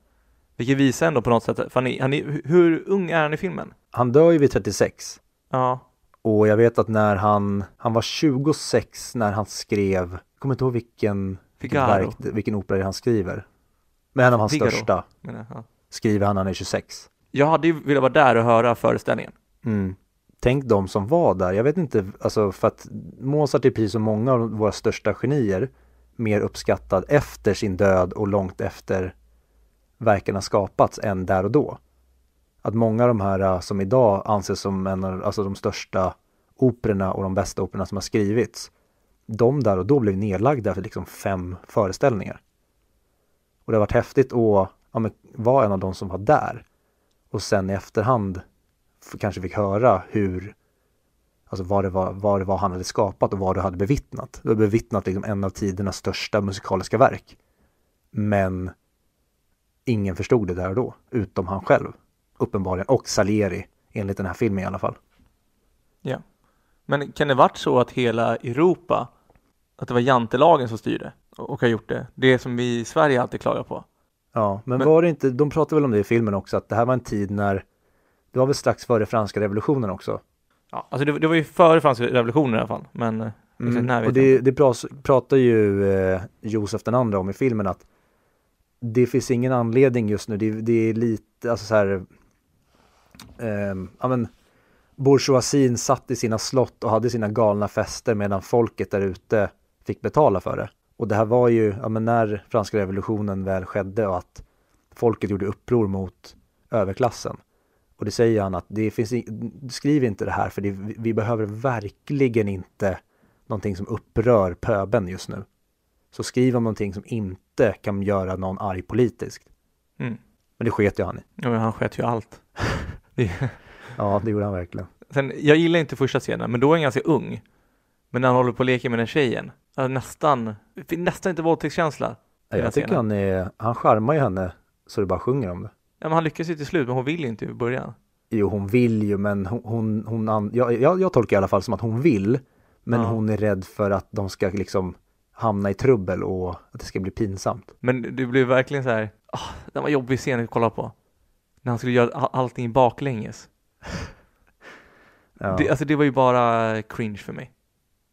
Vilket visar ändå på något sätt, han är, han är, hur ung är han i filmen? Han dör ju vid 36. Ja, Och jag vet att när han, han var 26 när han skrev, jag kommer inte ihåg vilken, verk, vilken opera han skriver. Men en av hans Figaro. största jag. Ja. skriver han när han är 26. Jag hade ju velat vara där och höra föreställningen. Mm. Tänk de som var där, jag vet inte, alltså för att Mozart är precis som många av våra största genier mer uppskattad efter sin död och långt efter verken har skapats än där och då. Att många av de här äh, som idag anses som en av alltså de största operorna och de bästa operorna som har skrivits, de där och då blev nedlagda för liksom fem föreställningar. Och det har varit häftigt att ja, vara en av de som var där och sen i efterhand kanske fick höra hur Alltså vad det, var, vad det var han hade skapat och vad du hade bevittnat. Du hade bevittnat liksom en av tidernas största musikaliska verk. Men ingen förstod det där och då, utom han själv. Uppenbarligen, och Salieri, enligt den här filmen i alla fall. Ja. Men kan det varit så att hela Europa, att det var jantelagen som styrde och har gjort det? Det som vi i Sverige alltid klagar på. Ja, men, Men- var det inte, de pratade väl om det i filmen också, att det här var en tid när det var väl strax före franska revolutionen också. Ja, alltså det, det var ju före franska revolutionen i alla fall, men eh, vet och det, det pratar ju eh, Josef den andra om i filmen att det finns ingen anledning just nu, det, det är lite, alltså så här, ehm, ja men bourgeoisien satt i sina slott och hade sina galna fester medan folket där ute fick betala för det. Och det här var ju, ja men när franska revolutionen väl skedde och att folket gjorde uppror mot överklassen. Och det säger han att det finns, skriv inte det här för det, vi vi behöver verkligen inte någonting som upprör pöben just nu. Så skriv om någonting som inte kan göra någon arg politiskt. Mm. Men det sket ju han i. Ja, men han sket ju allt. Det- [laughs] Ja, det gjorde han verkligen. Sen, jag gillar inte första scenen, men då är han ganska ung. Men när han håller på och leker med den tjejen, ja, nästan, nästan inte våldtäktskänsla. Ja, Jag tycker scenen. han är, han charmar ju henne så det bara sjunger om det. Ja, men han lyckas ju till slut, men hon vill inte i början. Jo, hon vill ju, men hon, hon, hon jag, jag, jag tolkar i alla fall som att hon vill, men Ja. hon är rädd för att de ska liksom hamna i trubbel och att det ska bli pinsamt. Men det blev verkligen så här, ah, den var jobbig scen att kolla på. När han skulle göra all- allting baklänges. Ja. Det, alltså det var ju bara cringe för mig.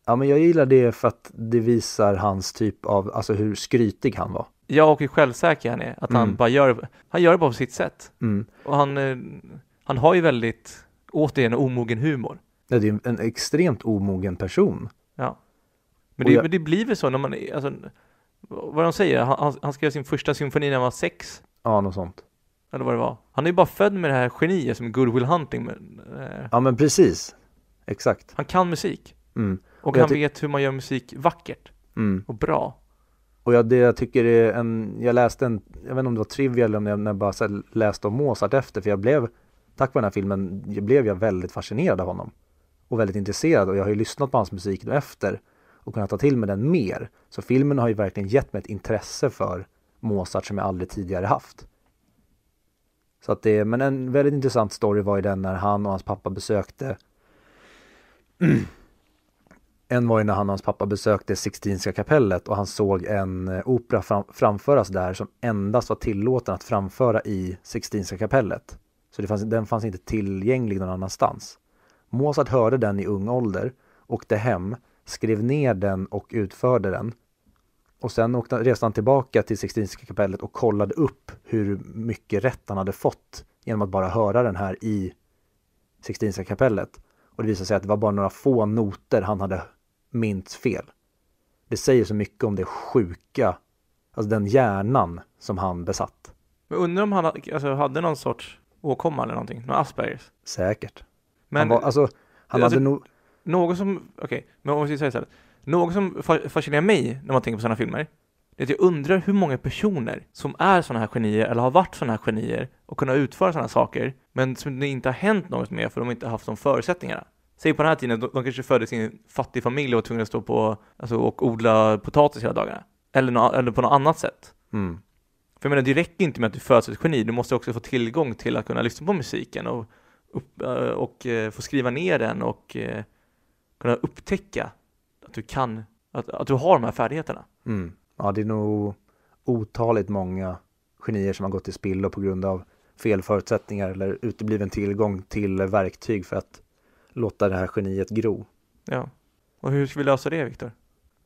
ja, men jag gillar det för att det visar hans typ av, alltså hur skrytig han var. Jag och hur självsäker han är, att han Mm. bara gör, han gör det bara på sitt sätt. Mm. Och han, eh, han har ju väldigt, återigen, omogen humor. Ja, det är en extremt omogen person. Ja. Men det, jag- men det blir väl så när man, alltså, vad de säger, han, han- skrev sin första symfoni när han var sex, Ja, något sånt. eller vad det var. Han är ju bara född med det här geniet som Good Will Hunting, men, eh, Ja, men precis. Exakt. han kan musik. Mm. Och Och han vet hur man gör musik vackert Mm. och bra. Och jag, det jag tycker är en, jag läste en, jag vet inte om det var trivia eller om jag, när jag bara läste om Mozart efter, för jag blev, tack vare den här filmen, jag blev jag väldigt fascinerad av honom. Och väldigt intresserad och jag har ju lyssnat på hans musik nu efter och kunna ta till mig den mer. Så filmen har ju verkligen gett mig ett intresse för Mozart som jag aldrig tidigare haft. Så att det, men en väldigt intressant story var ju den när han och hans pappa besökte [clears throat] En var ju när han och hans pappa besökte Sixtinska kapellet och han såg en eh, opera fram, framföras där som endast var tillåten att framföra i Sixtinska kapellet. Så det fanns, den fanns inte tillgänglig någon annanstans. Mozart hörde den i ung ålder, åkte hem, skrev ner den och utförde den. Och sen åkte, reste han tillbaka till Sixtinska kapellet och kollade upp hur mycket rätt han hade fått genom att bara höra den här i Sixtinska kapellet. Och det visade sig att det var bara några få noter han hade minns fel. Det säger så mycket om det sjuka, alltså den hjärnan som han besatt. Men undrar om han alltså, hade någon sorts åkomma eller någonting, någon Aspergers? Säkert. Men han var, alltså, han alltså, hade nog... något som, okej, okay, men om vi säger så här, något som fascinerar mig när man tänker på sådana filmer, det är att jag undrar hur många personer som är sådana här genier eller har varit sådana här genier och kunnat utföra sådana saker, men som det inte har hänt något med för de inte haft de förutsättningarna. Säg på den här tiden, de, de kanske föddes i en fattig familj och var tvungna att stå på, alltså, och odla potatis hela dagarna. Eller, no, eller på något annat sätt. Mm. För jag menar, det räcker inte med att du föds ett geni, du måste också få tillgång till att kunna lyssna på musiken och, upp, och, och uh, få skriva ner den och uh, kunna upptäcka att du kan, att, att du har de här färdigheterna. Mm. Ja, det är nog otaligt många genier som har gått till spillo på grund av fel förutsättningar eller utebliven tillgång till verktyg för att låta det här geniet gro. Ja, och hur ska vi lösa det, Viktor?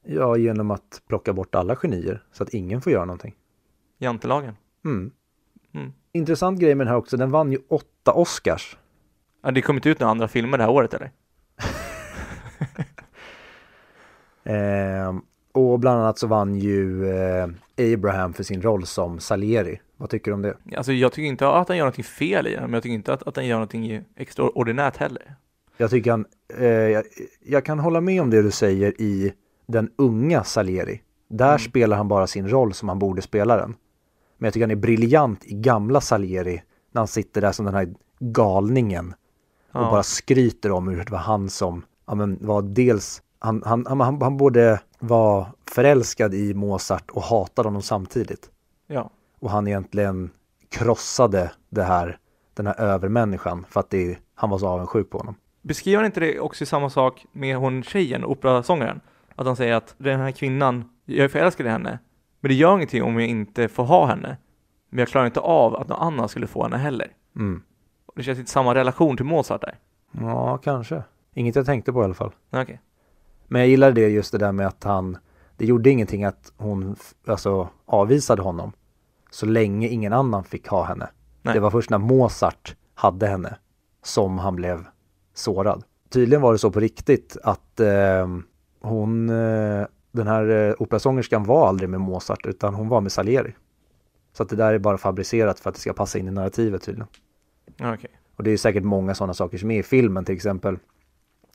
Ja, genom att plocka bort alla genier så att ingen får göra någonting. Jantelagen? Mm. Mm. Intressant grej med den här också, den vann ju åtta Oscars. Ja, det kom inte ut några andra filmer det här året eller? eh, och bland annat så vann ju eh, Abraham för sin roll som Salieri. Vad tycker du om det? Alltså jag tycker inte att han gör någonting fel i den, men jag tycker inte att, att han gör någonting extraordinärt heller. Jag tycker han, eh, jag, jag, kan hålla med om det du säger i den unga Salieri. Där mm. spelar han bara sin roll som han borde spela den. Men jag tycker han är briljant i gamla Salieri när han sitter där som den här galningen och ja. bara skryter om hur det var han som ja, men, var dels han, han, han, han, borde vara förälskad i Mozart och hatade honom samtidigt. Ja. Och han egentligen krossade det här, den här övermänniskan för att det, han var så avundsjuk på honom. Beskriver han inte det också i samma sak med hon tjejen, operasångaren? Att han säger att den här kvinnan, jag är förälskad i henne, men det gör ingenting om jag inte får ha henne. Men jag klarar inte av att någon annan skulle få henne heller. Mm. Det känns inte samma relation till Mozart där. Ja, kanske. Inget jag tänkte på i alla fall. Okej. Okay. Men jag gillar det just det där med att han, det gjorde ingenting att hon alltså, avvisade honom. Så länge ingen annan fick ha henne. Nej. Det var först när Mozart hade henne som han blev sårad. Tydligen var det så på riktigt att eh, hon, eh, den här eh, operasångerskan var aldrig med Mozart utan hon var med Salieri. Så att det där är bara fabricerat för att det ska passa in i narrativet tydligen. Okay. Och det är säkert många sådana saker som är i filmen till exempel.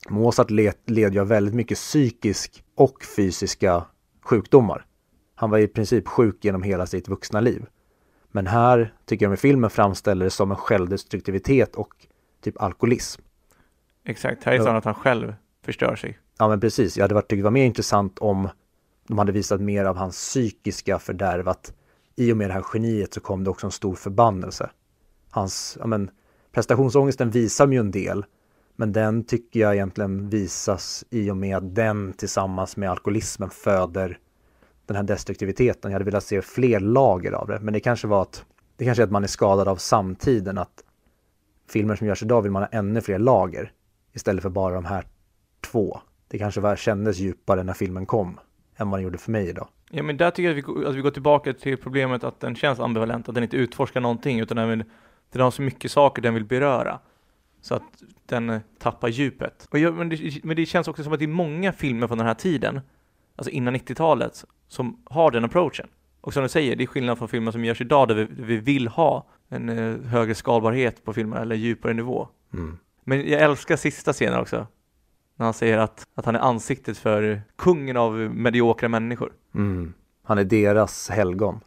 Mozart led, led ju väldigt mycket psykisk och fysiska sjukdomar. Han var i princip sjuk genom hela sitt vuxna liv. Men här tycker jag med filmen framställer det som en självdestruktivitet och typ alkoholism. Exakt, här är det ja. att han själv förstör sig. Ja men precis, jag hade varit, tyckt det var mer intressant om de hade visat mer av hans psykiska fördärv att i och med det här geniet så kom det också en stor förbannelse. Hans, ja men prestationsångesten visar ju en del men den tycker jag egentligen visas i och med att den tillsammans med alkoholismen föder den här destruktiviteten. Jag hade velat se fler lager av det, men det kanske var att det kanske är att man är skadad av samtiden, att filmer som görs idag vill man ha ännu fler lager istället för bara de här två. Det kanske var, kändes djupare när filmen kom än vad den gjorde för mig idag. Ja, men där tycker jag att vi, att vi går tillbaka till problemet att den känns ambivalent, att den inte utforskar någonting, utan den, vill, den har så mycket saker den vill beröra. Så att den eh, tappar djupet. Och jag, men, det, men det känns också som att det är många filmer från den här tiden, alltså innan 90-talet, som har den approachen. Och som du säger, det är skillnad från filmer som görs idag där vi, vi vill ha en uh, högre skalbarhet på filmerna eller djupare nivå. Mm. Men jag älskar sista scenen också. När han säger att, att han är ansiktet för kungen av mediokra människor. Mm. Han är deras helgon.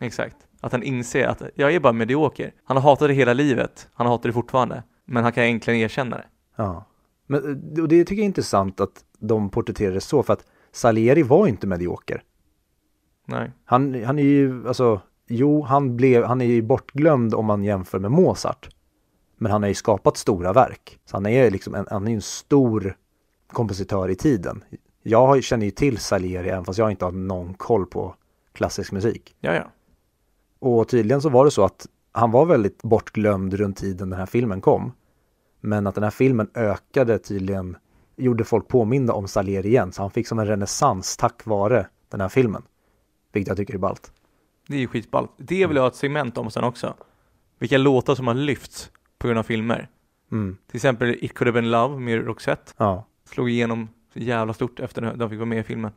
Exakt. Att han inser att jag är bara medioker. Han har hatat det hela livet. Han hatar det fortfarande. Men han kan egentligen erkänna det. Ja. Men och det tycker jag är intressant att de porträtterar det så för att Salieri var inte medioker. Nej. Han, han är ju, alltså, jo, han, blev, han är ju bortglömd om man jämför med Mozart. Men han har ju skapat stora verk. Så han är liksom en, han är en stor kompositör i tiden. Jag känner ju till Salieri även fast jag inte har någon koll på klassisk musik. Ja, ja. Och tydligen så var det så att han var väldigt bortglömd runt tiden den här filmen kom. Men att den här filmen ökade tydligen, gjorde folk påminda om Salieri igen. Så han fick som en renässans tack vare den här filmen. Vilket jag tycker är ballt. Det är ju skitballt. Det vill jag ha ett segment om sen också. Vilka låtar som har lyfts på grund av filmer. Mm. Till exempel It Could Have Been Love med Roxette. Ja. Slog igenom jävla stort efter att de fick vara med i filmen.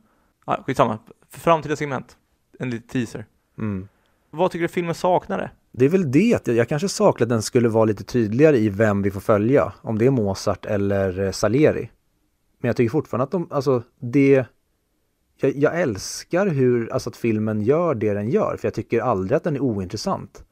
Ah, skitsamma. Framtida segment. En liten teaser. Mm. Vad tycker du filmen saknade? Det är väl det, att jag kanske saknar att den skulle vara lite tydligare i vem vi får följa. Om det är Mozart eller eh, Salieri. Men jag tycker fortfarande att de, alltså det... Jag, jag älskar hur, alltså att filmen gör det den gör, för jag tycker aldrig att den är ointressant.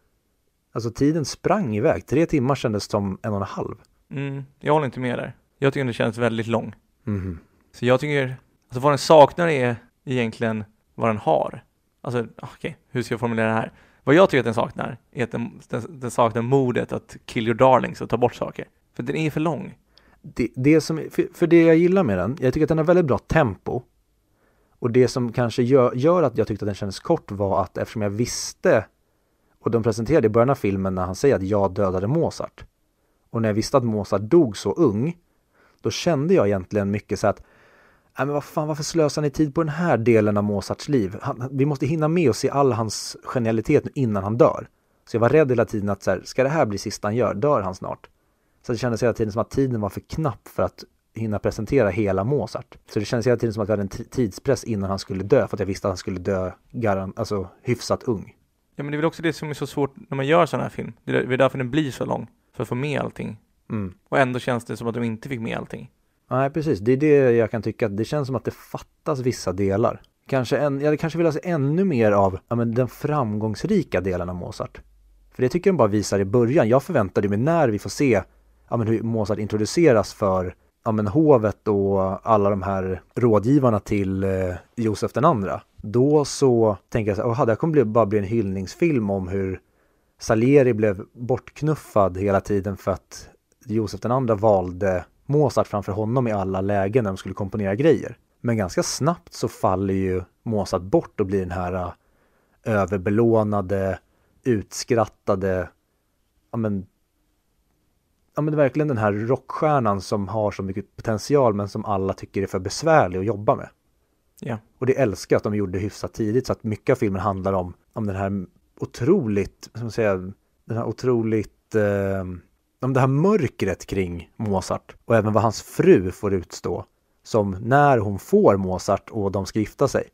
Alltså tiden sprang iväg, tre timmar kändes som en och en halv. Mm, jag håller inte med där. Jag tycker den känns väldigt lång. Mhm. Så jag tycker, alltså vad den saknar är egentligen vad den har. Alltså, okej, hur ska jag formulera det här? Vad jag tycker att den saknar är att den, den, den saknar modet att kill your darlings och ta bort saker. För den är för lång. det, det som, för, för det jag gillar med den, jag tycker att den har väldigt bra tempo. Och det som kanske gör, gör att jag tyckte att den kändes kort var att eftersom jag visste, och de presenterade i början av filmen när han säger att jag dödade Mozart. Och när jag visste att Mozart dog så ung, då kände jag egentligen mycket så att Nej men vad fan, varför slösar ni tid på den här delen av Mozarts liv? Han, vi måste hinna med och se all hans genialitet nu innan han dör. Så jag var rädd hela tiden att så här, ska det här bli sista han gör? Dör han snart? Så det kändes hela tiden som att tiden var för knapp för att hinna presentera hela Mozart. Så det kändes hela tiden som att vi hade en tidspress innan han skulle dö för att jag visste att han skulle dö garan, alltså hyfsat ung. Ja men det är väl också det som är så svårt när man gör sån här film. Det är det är därför den blir så lång. För att få med allting. Mm. Och ändå känns det som att de inte fick med allting. Nej, precis. Det är det jag kan tycka. Det känns som att det fattas vissa delar. Kanske en, jag hade kanske velat se ännu mer av ja, men den framgångsrika delen av Mozart. För det tycker jag de bara visar i början. Jag förväntade mig när vi får se ja, men hur Mozart introduceras för ja, men hovet och alla de här rådgivarna till eh, Josef den andra. Då så tänker jag så här, det här kommer bara bli en hyllningsfilm om hur Salieri blev bortknuffad hela tiden för att Josef den andra valde Mozart framför honom i alla lägen när de skulle komponera grejer. Men ganska snabbt så faller ju Mozart bort och blir den här äh, överbelånade, utskrattade, ja men, ja men verkligen den här rockstjärnan som har så mycket potential men som alla tycker är för besvärlig att jobba med. Ja. Och det älskar jag att de gjorde hyfsat tidigt så att mycket av filmen handlar om, om den här otroligt, man säga, den här otroligt, eh, om det här mörkret kring Mozart och även vad hans fru får utstå. Som när hon får Mozart och de ska gifta sig.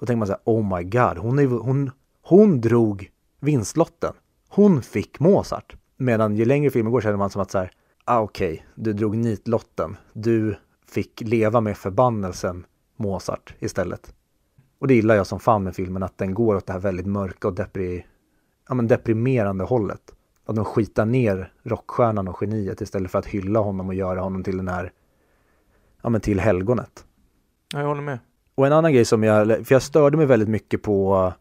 Då tänker man så här, oh my god, hon, är, hon, hon drog vinstlotten. Hon fick Mozart. Medan ju längre filmen går känner man som att så här, ah, okej, du drog nitlotten. Du fick leva med förbannelsen Mozart istället. Och det gillar jag som fan med filmen, att den går åt det här väldigt mörka och depri, ja, men deprimerande hållet. Att de skitar ner rockstjärnan och geniet istället för att hylla honom och göra honom till den här, ja men till helgonet. ja, jag håller med. Och en annan grej som jag, för jag störde mig väldigt mycket på,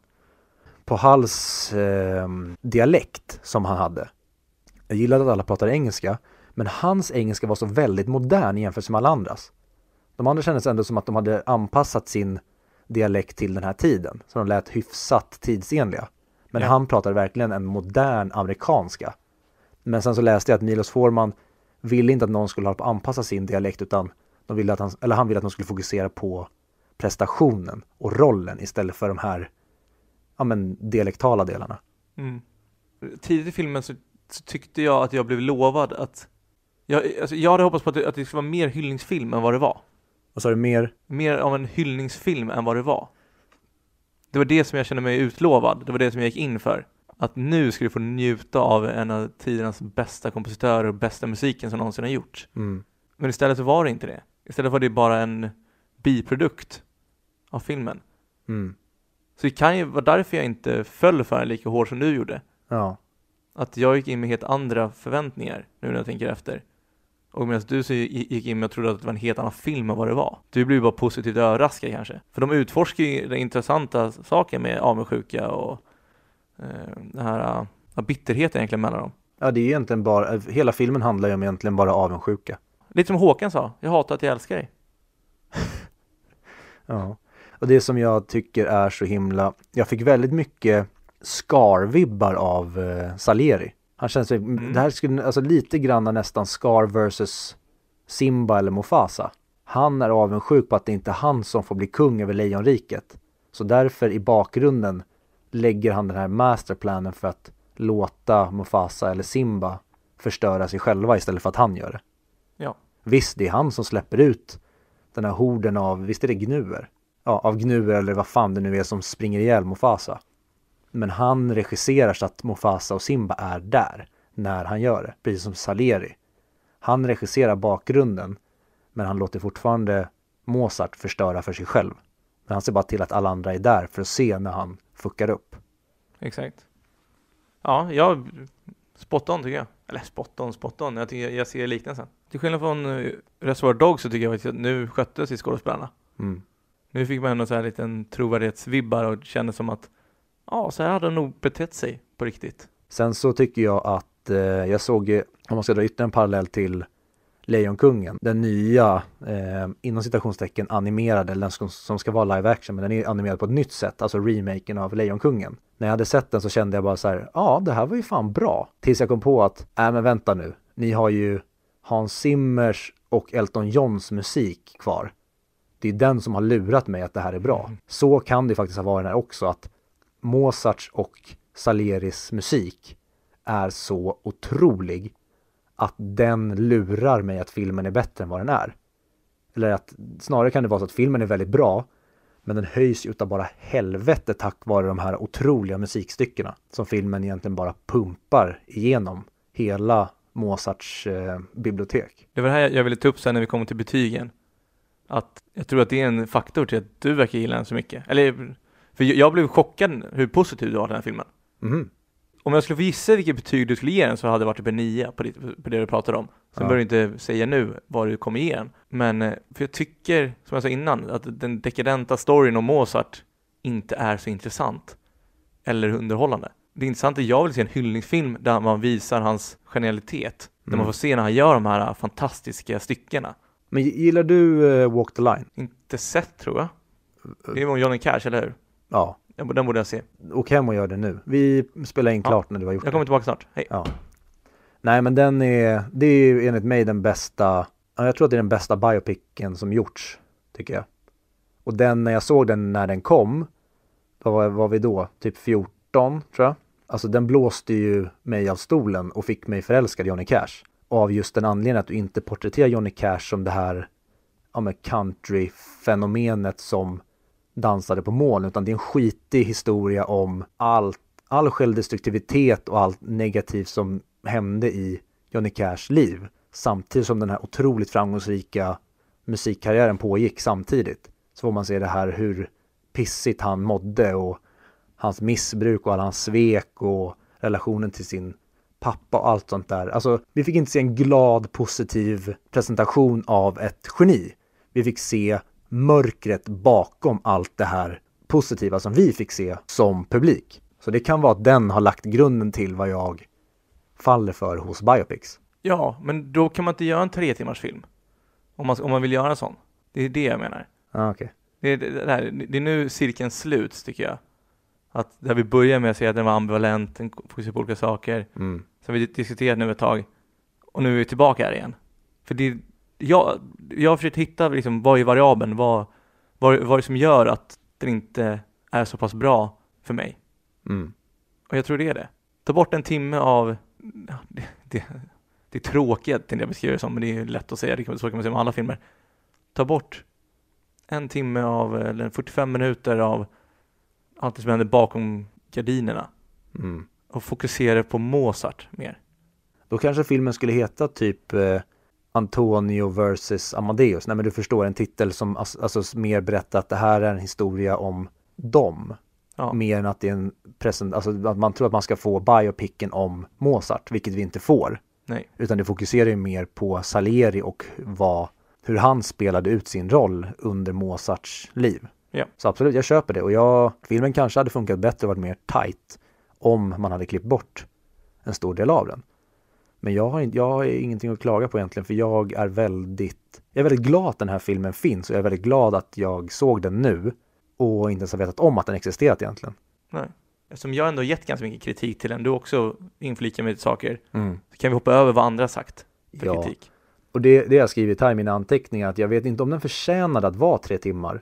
på Halls eh, dialekt som han hade. Jag gillade att alla pratade engelska, men hans engelska var så väldigt modern i jämförelse med alla andras. De andra kändes ändå som att de hade anpassat sin dialekt till den här tiden, så de lät hyfsat tidsenliga. Men Ja. han pratade verkligen en modern amerikanska. Men sen så läste jag att Milos Forman ville inte att någon skulle hålla på att anpassa sin dialekt utan de ville att han, eller han ville att de skulle fokusera på prestationen och rollen istället för de här ja, men, dialektala delarna. Mm. Tidigt i filmen så, så tyckte jag att jag blev lovad att jag, alltså, jag hade hoppats på att det, att det skulle vara mer hyllningsfilm än vad det var. Och så är det mer, Mer av en hyllningsfilm än vad det var. Det var det som jag kände mig utlovad. Det var det som jag gick in för. Att nu ska du få njuta av en av tidernas bästa kompositörer och bästa musiken som någonsin har gjorts. mm, Men istället så var det inte det. Istället var det bara en biprodukt av filmen. mm, Så det kan ju vara därför jag inte föll för den lika hårt som du gjorde. ja, Att jag gick in med helt andra förväntningar nu när jag tänker efter. Och medan du så gick in med och trodde att det var en helt annan film än vad det var. Du blev bara positivt överraskad kanske. För de utforskar ju den intressanta saker med avundsjuka och eh, den här uh, bitterheten egentligen mellan dem. ja, det är egentligen bara, hela filmen handlar ju om egentligen bara avundsjuka. Lite som Håkan sa, jag hatar att jag älskar dig. [laughs] ja. Och det som jag tycker är så himla, jag fick väldigt mycket Scar-vibbar av eh, Salieri. Han känns, mm. det här skulle, alltså lite grann nästan Scar versus Simba eller Mufasa. Han är avundsjuk på att det inte är han som får bli kung över Lejonriket. Så därför i bakgrunden lägger han den här masterplanen för att låta Mufasa eller Simba förstöra sig själva istället för att han gör det. Ja. Visst, det är han som släpper ut den här horden av, visst är det gnuer? Ja, av gnuer eller vad fan det nu är som springer ihjäl Mufasa. Men han regisserar så att Mufasa och Simba är där när han gör det, precis som Salieri. Han regisserar bakgrunden, men han låter fortfarande Mozart förstöra för sig själv. Men han ser bara till att alla andra är där för att se när han fuckar upp. Exakt. Ja, jag spot on tycker jag. Eller spot on, spot on. Jag, tycker, jag ser liknelsen. Till skillnad från uh, Reservoir Dogs så tycker jag att nu skötte sig skådespelarna. Mm. Nu fick man ändå så här liten trovärdighetsvibbar och kände som att ja, så här hade de nog betett sig på riktigt. Sen så tycker jag att eh, jag såg, om man ska dra ytterligare en parallell till Lejonkungen, den nya eh, inom citationstecken animerade, eller den som, som ska vara live action, men den är animerad på ett nytt sätt, alltså remaken av Lejonkungen. När jag hade sett den så kände jag bara så här, ja det här var ju fan bra. Tills jag kom på att, nej men vänta nu, ni har ju Hans Zimmers och Elton Johns musik kvar. Det är den som har lurat mig att det här är bra. Mm. Så kan det faktiskt ha varit här också, att Mozarts och Salieris musik är så otrolig att den lurar mig att filmen är bättre än vad den är. Eller att snarare kan det vara så att filmen är väldigt bra men den höjs utav bara helvete tack vare de här otroliga musikstyckena som filmen egentligen bara pumpar igenom hela Mozarts eh, bibliotek. Det var det här jag ville ta upp sen när vi kommer till betygen. Att jag tror att det är en faktor till att du verkar gilla den så mycket. Eller, för jag blev chockad hur positiv du var till den här filmen. Mm om jag skulle få gissa vilket betyg du skulle ge den så hade det varit typ en 9 på, det, på det du pratade om. Sen ja. behöver du inte säga nu vad du kommer ge den. Men, eh, för jag tycker, som jag sa innan, att den dekadenta storyn om Mozart inte är så intressant. Eller underhållande. Det intressanta är, jag vill se en hyllningsfilm där man visar hans genialitet. Där man mm. får se när han gör de här fantastiska styckena. Men gillar du uh, Walk the Line? Inte sett tror jag. Det är med Johnny Cash, eller hur? Ja. Den borde jag se. Åk hem och gör det nu. Vi spelar in klart ja, när du har gjort det. Jag kommer tillbaka snart. Hej. Ja. Nej men den är, det är enligt mig den bästa, jag tror att det är den bästa biopicen som gjorts, tycker jag. Och den, när jag såg den när den kom, vad var, var vi då? Typ 14 tror jag. Alltså den blåste ju mig av stolen och fick mig förälskad i Johnny Cash. Av just den anledningen att du inte porträtterar Johnny Cash som det här ja, country-fenomenet som dansade på moln, utan det är en skitig historia om allt, all självdestruktivitet och allt negativt som hände i Johnny Cashs liv. Samtidigt som den här otroligt framgångsrika musikkarriären pågick samtidigt. Så får man se det här hur pissigt han mådde och hans missbruk och alla hans svek och relationen till sin pappa och allt sånt där. Alltså, vi fick inte se en glad, positiv presentation av ett geni. Vi fick se mörkret bakom allt det här positiva som vi fick se som publik. Så det kan vara att den har lagt grunden till vad jag faller för hos Biopics. Ja, men då kan man inte göra en tre timmars film. Om man, om man vill göra en sån. Det är det jag menar. Ah, okay. det, är, det, här, det är nu cirkeln sluts tycker jag. Att där vi börjar med att säga att den var ambivalent, den fokuserar på olika saker. Mm. Så har vi diskuterat nu ett tag. Och nu är vi tillbaka här igen. För det, jag, jag har försökt hitta liksom, vad är variabeln, vad, vad, vad är det som gör att den inte är så pass bra för mig? Mm. Och jag tror det är det. Ta bort en timme av, ja, det, det, det är tråkigt tänkte jag beskriva det som, men det är lätt att säga, det kan, så kan man säga med alla filmer. Ta bort en timme av, eller 45 minuter av allt det som händer bakom gardinerna. Mm. Och fokusera på Mozart mer. Då kanske filmen skulle heta typ eh, Antonio versus Amadeus. Nej men du förstår en titel som alltså, mer berättar att det här är en historia om dem. Ja. Mer än att det är en present, alltså att man tror att man ska få biopicken om Mozart, vilket vi inte får. Nej. Utan det fokuserar ju mer på Salieri och vad, hur han spelade ut sin roll under Mozarts liv. Ja. Så absolut, jag köper det och jag, filmen kanske hade funkat bättre och varit mer tight om man hade klippt bort en stor del av den. Men jag har, inte, jag har ingenting att klaga på egentligen för jag är väldigt, jag är väldigt glad att den här filmen finns och jag är väldigt glad att jag såg den nu och inte ens har vetat om att den existerat egentligen. Nej. Eftersom jag ändå gett ganska mycket kritik till den, du också inflikar med saker, Mm. så kan vi hoppa över vad andra sagt för Ja. kritik. Och det, det jag skrivit här i mina anteckningar att jag vet inte om den förtjänade att vara tre timmar.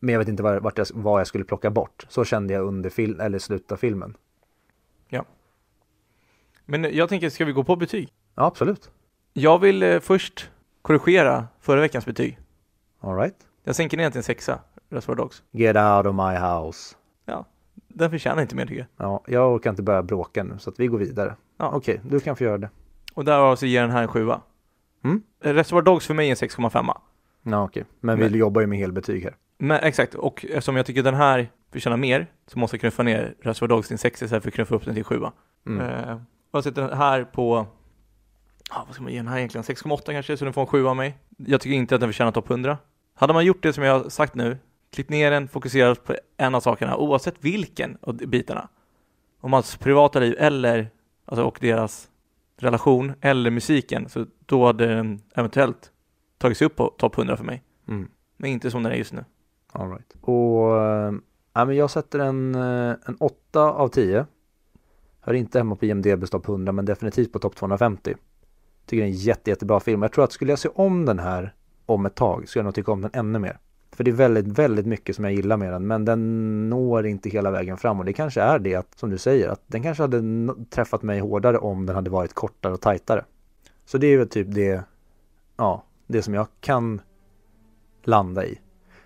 Men jag vet inte vart jag, vad jag skulle plocka bort. Så kände jag under film, eller slutet av filmen. Men jag tänker, ska vi gå på betyg? Ja, absolut. Jag vill eh, först korrigera förra veckans betyg. All right. Jag sänker ner till en sexa, Reservoir Dogs. Get out of my house. Den förtjänar inte mer tycker jag. Ja, jag orkar inte börja bråka nu så att vi går vidare. Ja. Okej, du kan få göra det. Och därav så ger den här en sjua. Mm. Eh, Reservoir Dogs för mig är en 6,5. Ja, okej. Men, Men- vi jobbar ju med helbetyg här. Men exakt, och eftersom jag tycker den här förtjänar mer så måste jag knuffa ner Reservoir Dogs till en 6 istället för att knuffa upp den till 7. Mm. Eh, och jag sätter den här på, ja vad ska man ge den här egentligen, 6,8 kanske, så den får en 7 av mig. Jag tycker inte att den förtjänar topp 100. Hade man gjort det som jag har sagt nu, klippt ner den, fokuserat på en av sakerna, oavsett vilken av bitarna, om hans privata liv eller, alltså och deras relation eller musiken, så då hade den eventuellt tagit sig upp på topp 100 för mig. Mm. Men inte som den är just nu. All right. Och äh, men jag sätter en, eh, en 8 av 10. Hör inte hemma på IMDBs topp 100 men definitivt på topp 250. Tycker det är en jätte, jättebra film. Jag tror att skulle jag se om den här om ett tag skulle jag nog tycka om den ännu mer. För det är väldigt, väldigt mycket som jag gillar med den men den når inte hela vägen fram och det kanske är det att, som du säger, att den kanske hade träffat mig hårdare om den hade varit kortare och tajtare. Så det är väl typ det, ja, det som jag kan landa i.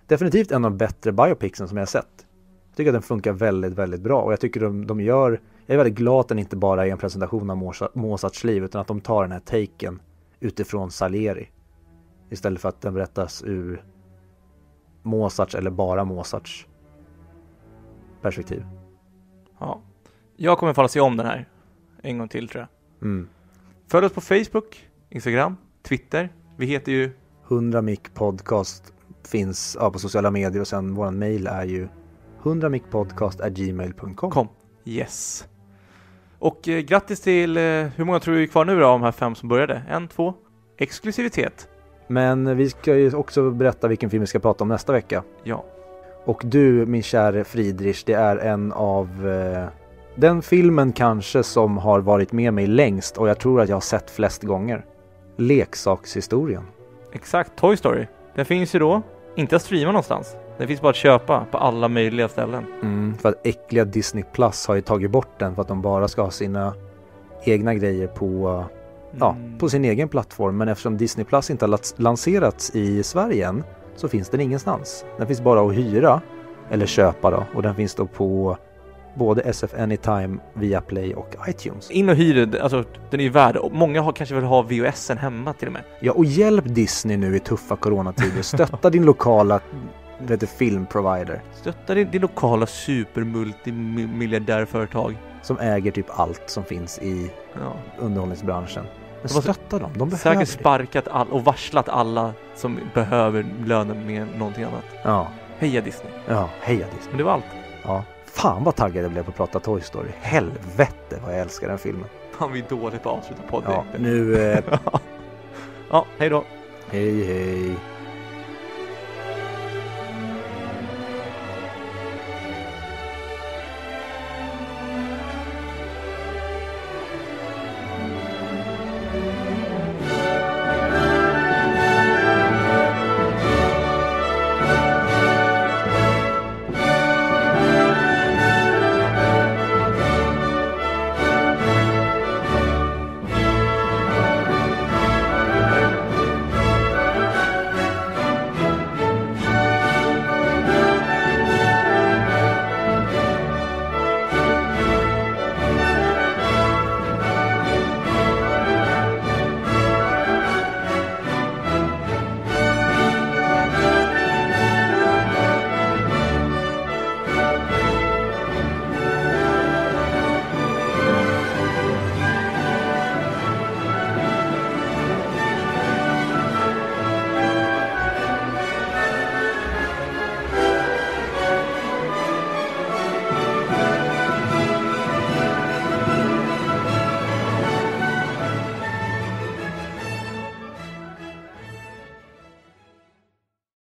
Definitivt en av de bättre biopicsen som jag sett. Jag tycker att den funkar väldigt, väldigt bra och jag tycker de, de gör, jag är väldigt glad att den inte bara är en presentation av Mozart- Mozarts liv utan att de tar den här taken utifrån Salieri. Istället för att den berättas ur Mozarts eller bara Mozarts perspektiv. Ja. Jag kommer falla se om den här en gång till tror jag. Mm. Följ oss på Facebook, Instagram, Twitter. Vi heter ju 100 mic podcast finns ja, på sociala medier och sen våran mail är ju 100micpodcast.gmail.com kom. Yes. Och eh, grattis till, eh, hur många tror du är kvar nu då av de här fem som började? En, två? Exklusivitet. Men vi ska ju också berätta vilken film vi ska prata om nästa vecka. Ja. Och du, min käre Friedrich, det är en av eh, den filmen kanske som har varit med mig längst och jag tror att jag har sett flest gånger. Leksakshistorien. Exakt, Toy Story. Den finns ju då, inte att streama någonstans. Den finns bara att köpa på alla möjliga ställen. Mm, för att äckliga Disney Plus har ju tagit bort den för att de bara ska ha sina egna grejer på, ja, Mm. på sin egen plattform. Men eftersom Disney Plus inte har lanserats i Sverige än så finns den ingenstans. Den finns bara att hyra eller köpa då och den finns då på både SF Anytime, Viaplay och iTunes. In och hyr alltså den är ju värd. Många har kanske vill ha VHSen hemma till och med. Ja, och hjälp Disney nu i tuffa coronatider. Stötta din lokala vet du, filmprovider Stötta din, din lokala supermultimiljardärföretag. som äger typ allt som finns i Ja. underhållningsbranschen. Men De stötta dem, de behöver Säkert det. sparkat all, och varslat alla som behöver lönen med någonting annat. Ja, Heja Disney. ja, heja Disney. Men det var allt. Ja. Fan vad taggad jag blev på att prata Toy Story. Helvete vad jag älskar den filmen. Fan vi är dåligt på att avsluta podden. Ja, nu, eh, [laughs] ja, hej då. hej hej.